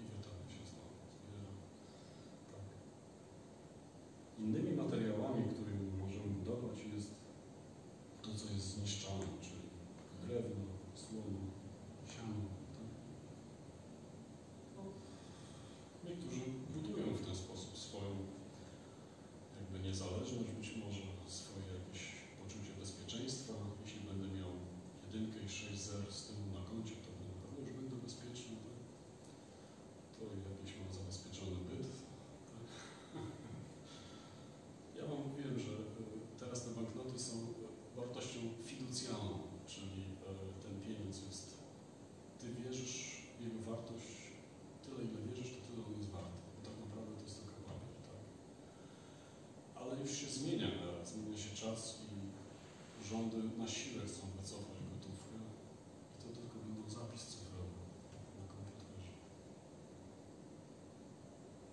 i wytapia się znowu, zbiera. Tak. Innymi materiałami, którymi możemy budować jest to, co jest zniszczalne, czyli drewno, słono, siano. Tak? No, niektórzy budują w ten sposób swoją jakby niezależność, być może swoje jakieś poczucie bezpieczeństwa. Jeśli będę miał jedynkę i sześć zer z tyłu na koncie, to na pewno już będę bezpieczny. Tak? To jakiś mam zabezpieczony byt. Tak? Ja Wam mówiłem, że y, teraz te banknoty są y, wartością fiducjalną, czyli y, ten pieniądz jest, Ty wierzysz w jego wartość, tyle ile wierzysz, to tyle on jest wart. Bo tak naprawdę to jest tylko papier, tak? Ale już się zmienia, e, zmienia się czas i rządy na siłę chcą wycofać gotówkę i to tylko będą zapis cyfrowy na komputerze.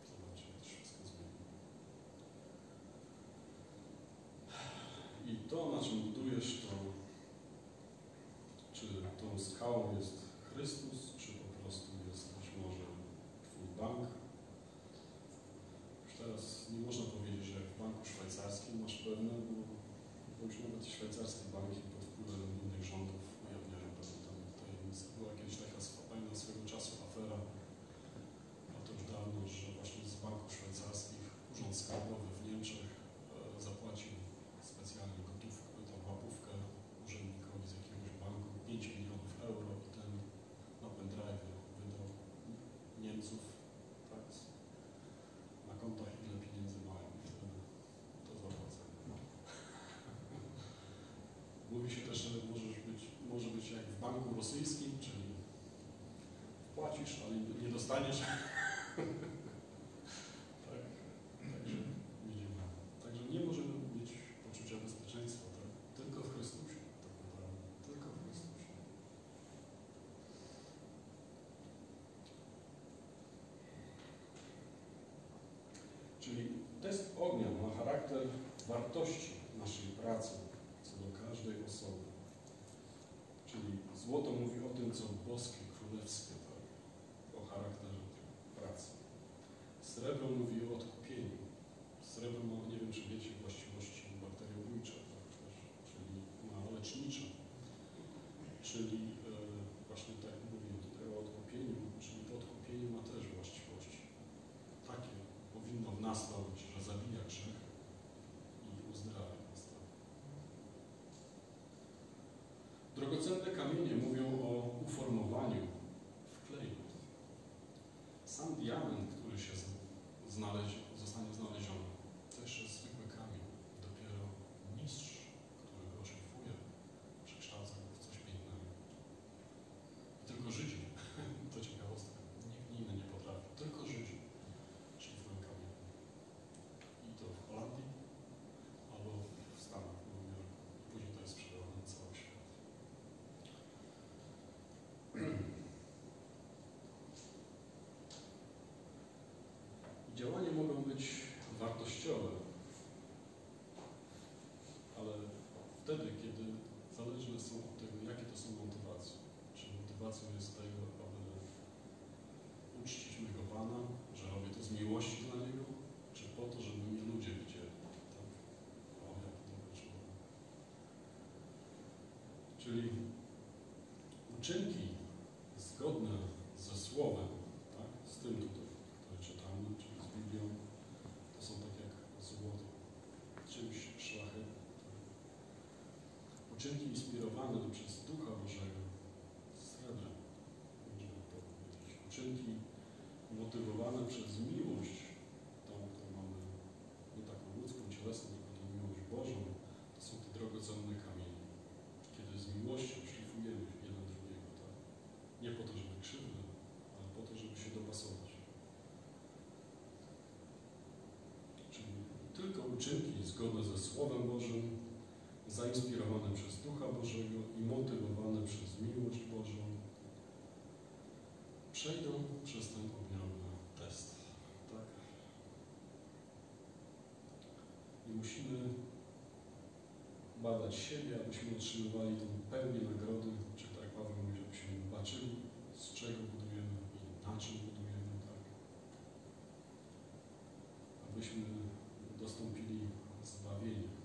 Zobaczcie, jak to się wszystko zmienia. I to, na czym budujesz, to czy tą skałą jest Chrystus, czy po prostu jest być może Twój bank. Już teraz nie można powiedzieć, że jak w banku szwajcarskim masz pewne, bo, bo już nawet szwajcarskie banki pod wpływem innych rządów ujawniają pewne tam tajemnice. Była kiedyś taka, sw- pamiętam swego czasu afera, a to już dawno, że właśnie z banków szwajcarskich Urząd Skarbowy w Niemczech e, zapłacił specjalnie gotówkę, tą łapówkę urzędnikowi z jakiegoś banku 5 milionów euro i ten na pendrive wydał Niemców tak, z- na kontach ile pieniędzy mają i wtedy to zapłacenie. Mówi się też, że możesz być, może być jak w banku rosyjskim, czyli płacisz, ale nie dostaniesz. tak, także widzimy. Także nie możemy mieć poczucia bezpieczeństwa, tak? Tylko w Chrystusie, tak naprawdę. Tylko w Chrystusie. Czyli test ognia ma charakter wartości naszej pracy co do każdej osoby. Czyli złoto mówi o tym, co boskie, królewskie, tak? o charakterze pracy. Srebro mówi o odkupieniu. Srebro ma, nie wiem czy wiecie, właściwości bakteriobójcze, tak? Czyli ma lecznicze. Czyli e, właśnie tak jak mówię tutaj o odkupieniu, czyli to odkupienie ma też właściwości. Takie powinno w nas robić, że zabija grzech i uzdrawia nas. Tak? Drogocenne kamienie mówią o uformowaniu, wklejeniu. Sam diament, który się z- znaleźć, zostanie znaleziony, to jeszcze jest zwykły kamień. Dopiero mistrz, który go szlifuje, przekształca go w coś pięknego. I tylko Żydzi, to ciekawostka, nikt inny nie potrafi, tylko Żydzi szlifują kamień. I to w Holandii albo w Stanach, w Nowym Jorku. Później to jest sprzedawane na cały świat. Działania mogą być wartościowe, ale wtedy, kiedy zależne są od tego, jakie to są motywacje. Czy motywacją jest tego, aby uczcić mego Pana, że robię to z miłości dla Niego, czy po to, żeby mnie ludzie widzieli. Tak? O, dobry człowiek. Czyli uczynki zgodne ze Słowem, tak? z tym tutaj, które czytamy, czyli z Biblią, to są tak jak złoto, czymś szlachetnym. Tak? Uczynki inspirowane przez Ducha Bożego, srebrem, możemy to powiedzieć. Uczynki motywowane przez miłość, tą, którą mamy nie taką ludzką, cielesną, tylko tą miłość Bożą, to są te drogocenne kamienie. Kiedy z miłością szlifujemy jeden drugiego? Nie po to, żeby krzywdę, ale po to, żeby się dopasować. Czyli tylko uczynki zgodne ze Słowem Bożym, zainspirowane przez Ducha Bożego i motywowane przez miłość Bożą, przejdą przez ten ogniowy test. Tak? I musimy badać siebie, abyśmy otrzymywali tą pełnię nagrody, czy tak Paweł mówi, żebyśmy baczyli, z czego budujemy i na czym budujemy, tak? Abyśmy dostąpili zbawienia.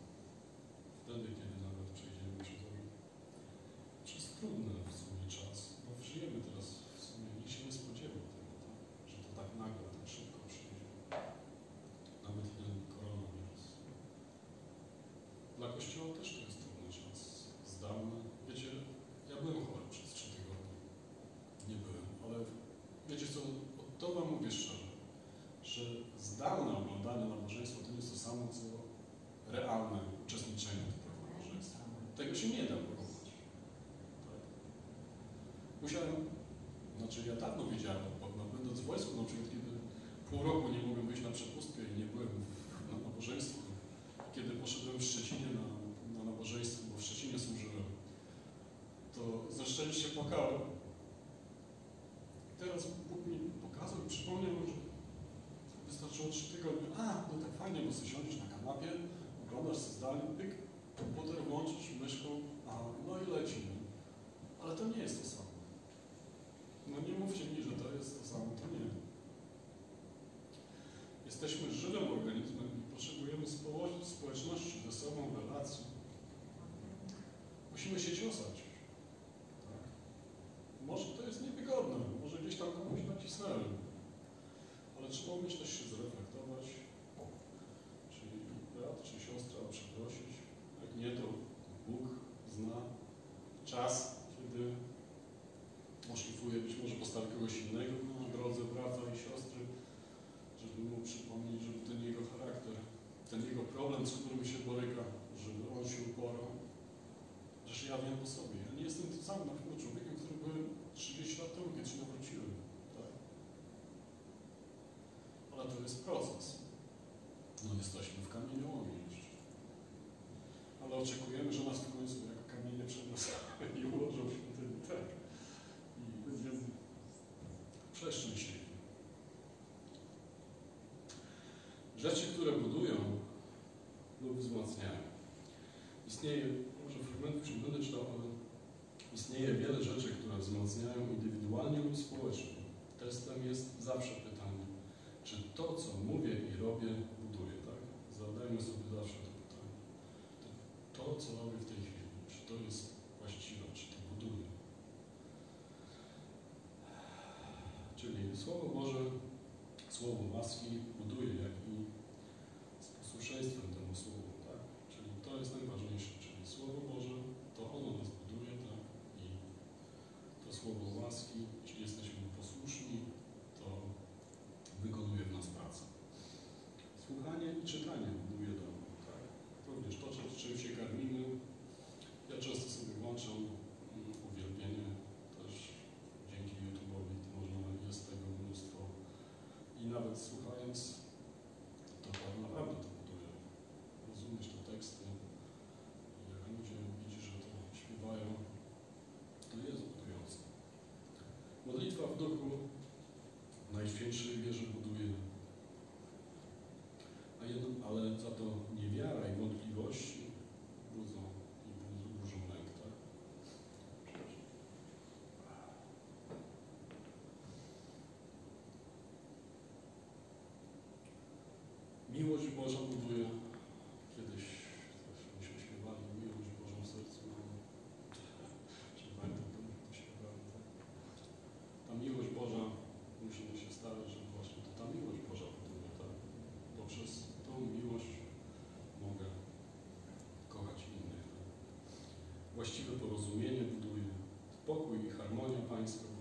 to szczęście płakałem. Teraz Bóg mi pokazał i przypomniał, że wystarczyło trzy tygodnie. A, no tak fajnie, bo sobie siądziesz na kanapie, oglądasz z dali, pyk, komputer włączysz myszką, a, no i lecimy. Ale to nie jest to samo. No nie mówcie mi, że to jest to samo, to nie. Jesteśmy żywym organizmem i potrzebujemy społeczności, ze sobą relacji. Musimy się ciosać. jest proces. No jesteśmy w kamieniołomie jeszcze. Ale oczekujemy, że nas w końcu jak kamienie przeniosą i ułożą się ten tak. I będziemy przeszczęśliwi. Rzeczy, które budują lub wzmacniają. Istnieje, może fragment już nie będę czytał, ale istnieje wiele rzeczy, które wzmacniają indywidualnie lub społecznie. Testem jest zawsze pytanie czy to, co mówię i robię, buduje, tak? Zadajmy sobie zawsze w duchu w najświętszej wierze budujemy. A jedno, ale za to niewiara i wątpliwości budzą i budzą, burzą lęk, tak? Miłość Boża buduje właściwe porozumienie buduje pokój i harmonia państwa.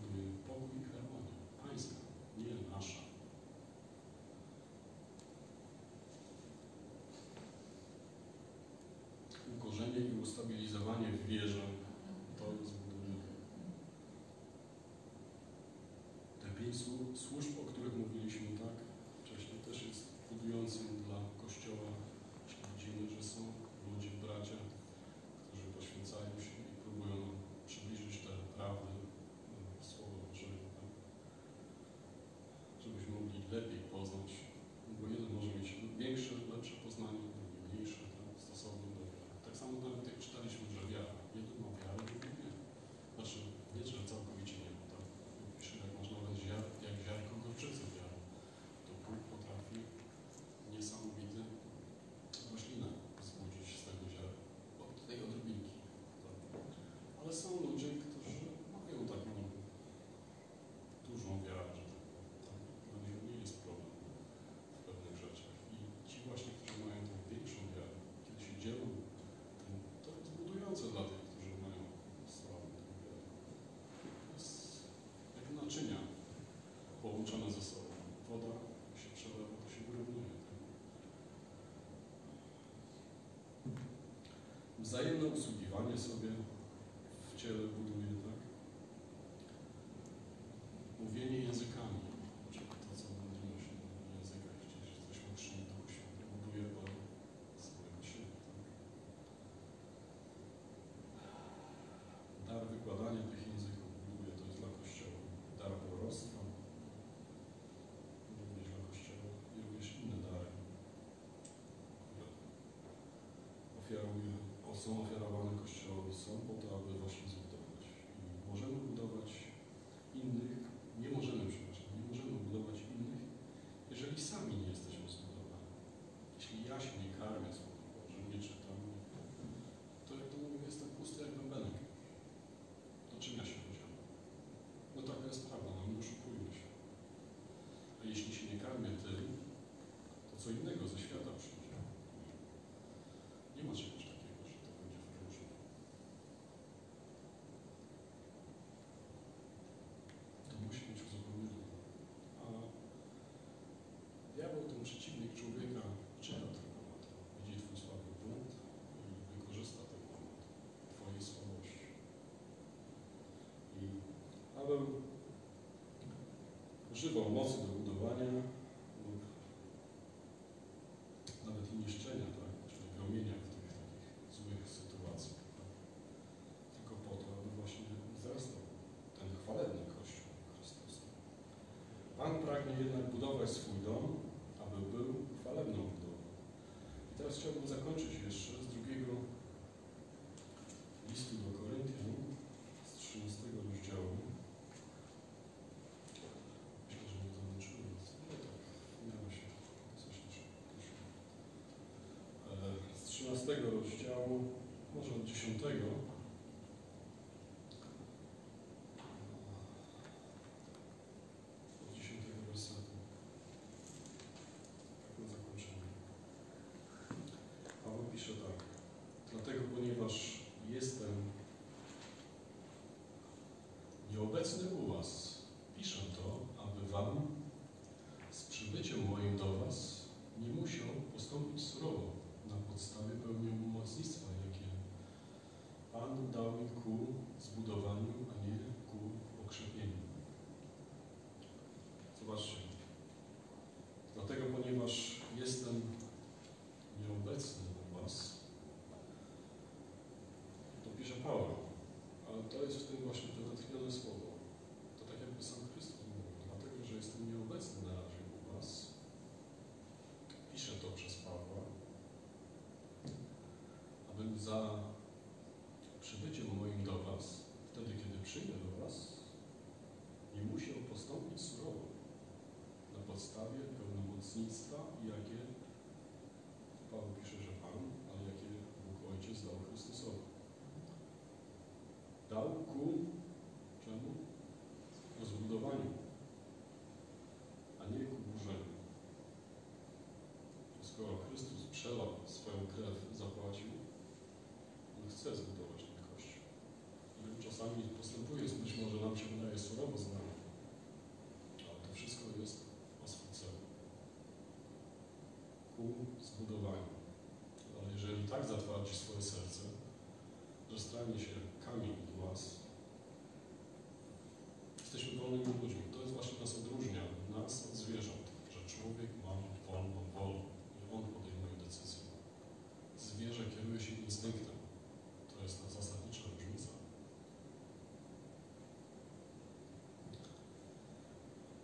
wzajemne usługiwanie sobie w ciele buduje, tak? Mówienie językami, czyli to, co mówimy się w językach, gdzieś coś mocniej duchu się buduje, bo swojego siebie, tak? Dar wykładania tych języków buduje, to jest dla Kościoła. Dar proroctwa, również dla Kościoła i również inne dary, które ofiaruje są ofiarowane Kościołowi, są podane. Używał mocy do budowania lub nawet i niszczenia, tak? gromienia w tych takich złych sytuacjach. Tak? Tylko po to, aby właśnie wzrastał ten chwalebny Kościół Chrystusa. Pan pragnie jednak budować swój dom, aby był chwalebną budową. I teraz chciałbym zakończyć jeszcze z drugiego listu do Koryntian, z 13 rozdziału. Myślę, że nie zamęczyłem was. No tak, miało się coś też poszło. E, Z 13 rozdziału, może od 10. Od 10 wersetu. Tak tak. Dlatego, ponieważ jestem nieobecny u Was, piszę to, aby Wam z przybyciem moim do Was nie musiał postąpić surowo na podstawie pełnomocnictwa, jakie Pan dał mi ku zbudowaniu, a nie ku okrzepieniu. Zobaczcie. Dlatego, ponieważ jestem nieobecny u Was, to pisze Paweł, ale to jest w tym właśnie to natchnione słowo. To tak jakby sam Chrystus mówił, dlatego, że jestem nieobecny na razie u Was, piszę to przez Pawła, abym za przybyciem moim do Was, wtedy, kiedy przyjdę do Was, nie musiał postąpić surowo na podstawie pełnomocnictwa, jakie Paweł pisze, że Pan, ale jakie Bóg Ojciec dał Chrystusowi. Dał ku czemu? Rozbudowaniu, a nie ku burzeniu. Skoro Chrystus przelał swoją chce zbudować ten Kościół. Czasami postępuje, być może nam się wydaje surowo z nami, ale to wszystko jest o swój cel. Ku zbudowaniu. Ale jeżeli tak zatwardzi swoje serce, że stanie się kamień w nas, jesteśmy wolnymi ludźmi. To jest właśnie nas odróżnia, nas od zwierząt, że człowiek ma wolną wolę i on podejmuje decyzje. Zwierzę kieruje się instynktem. To jest ta zasadnicza różnica.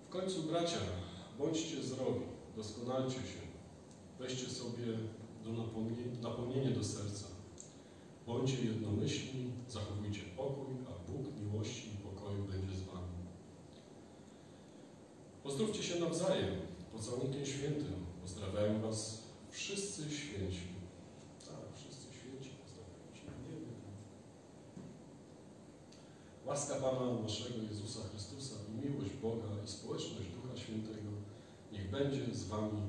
W końcu, bracia, bądźcie zdrowi, doskonalcie się, weźcie sobie do napomnie- napomnienie do serca. Bądźcie jednomyślni, zachowujcie pokój, a Bóg miłości i pokoju będzie z wami. Pozdrówcie się nawzajem, pocałunkiem świętym. Pozdrawiają was wszyscy święci. Tak, wszyscy święci pozdrawiają cię. Nie wiem. Łaska Pana naszego Jezusa Chrystusa i Boga i społeczność Ducha Świętego niech będzie z wami.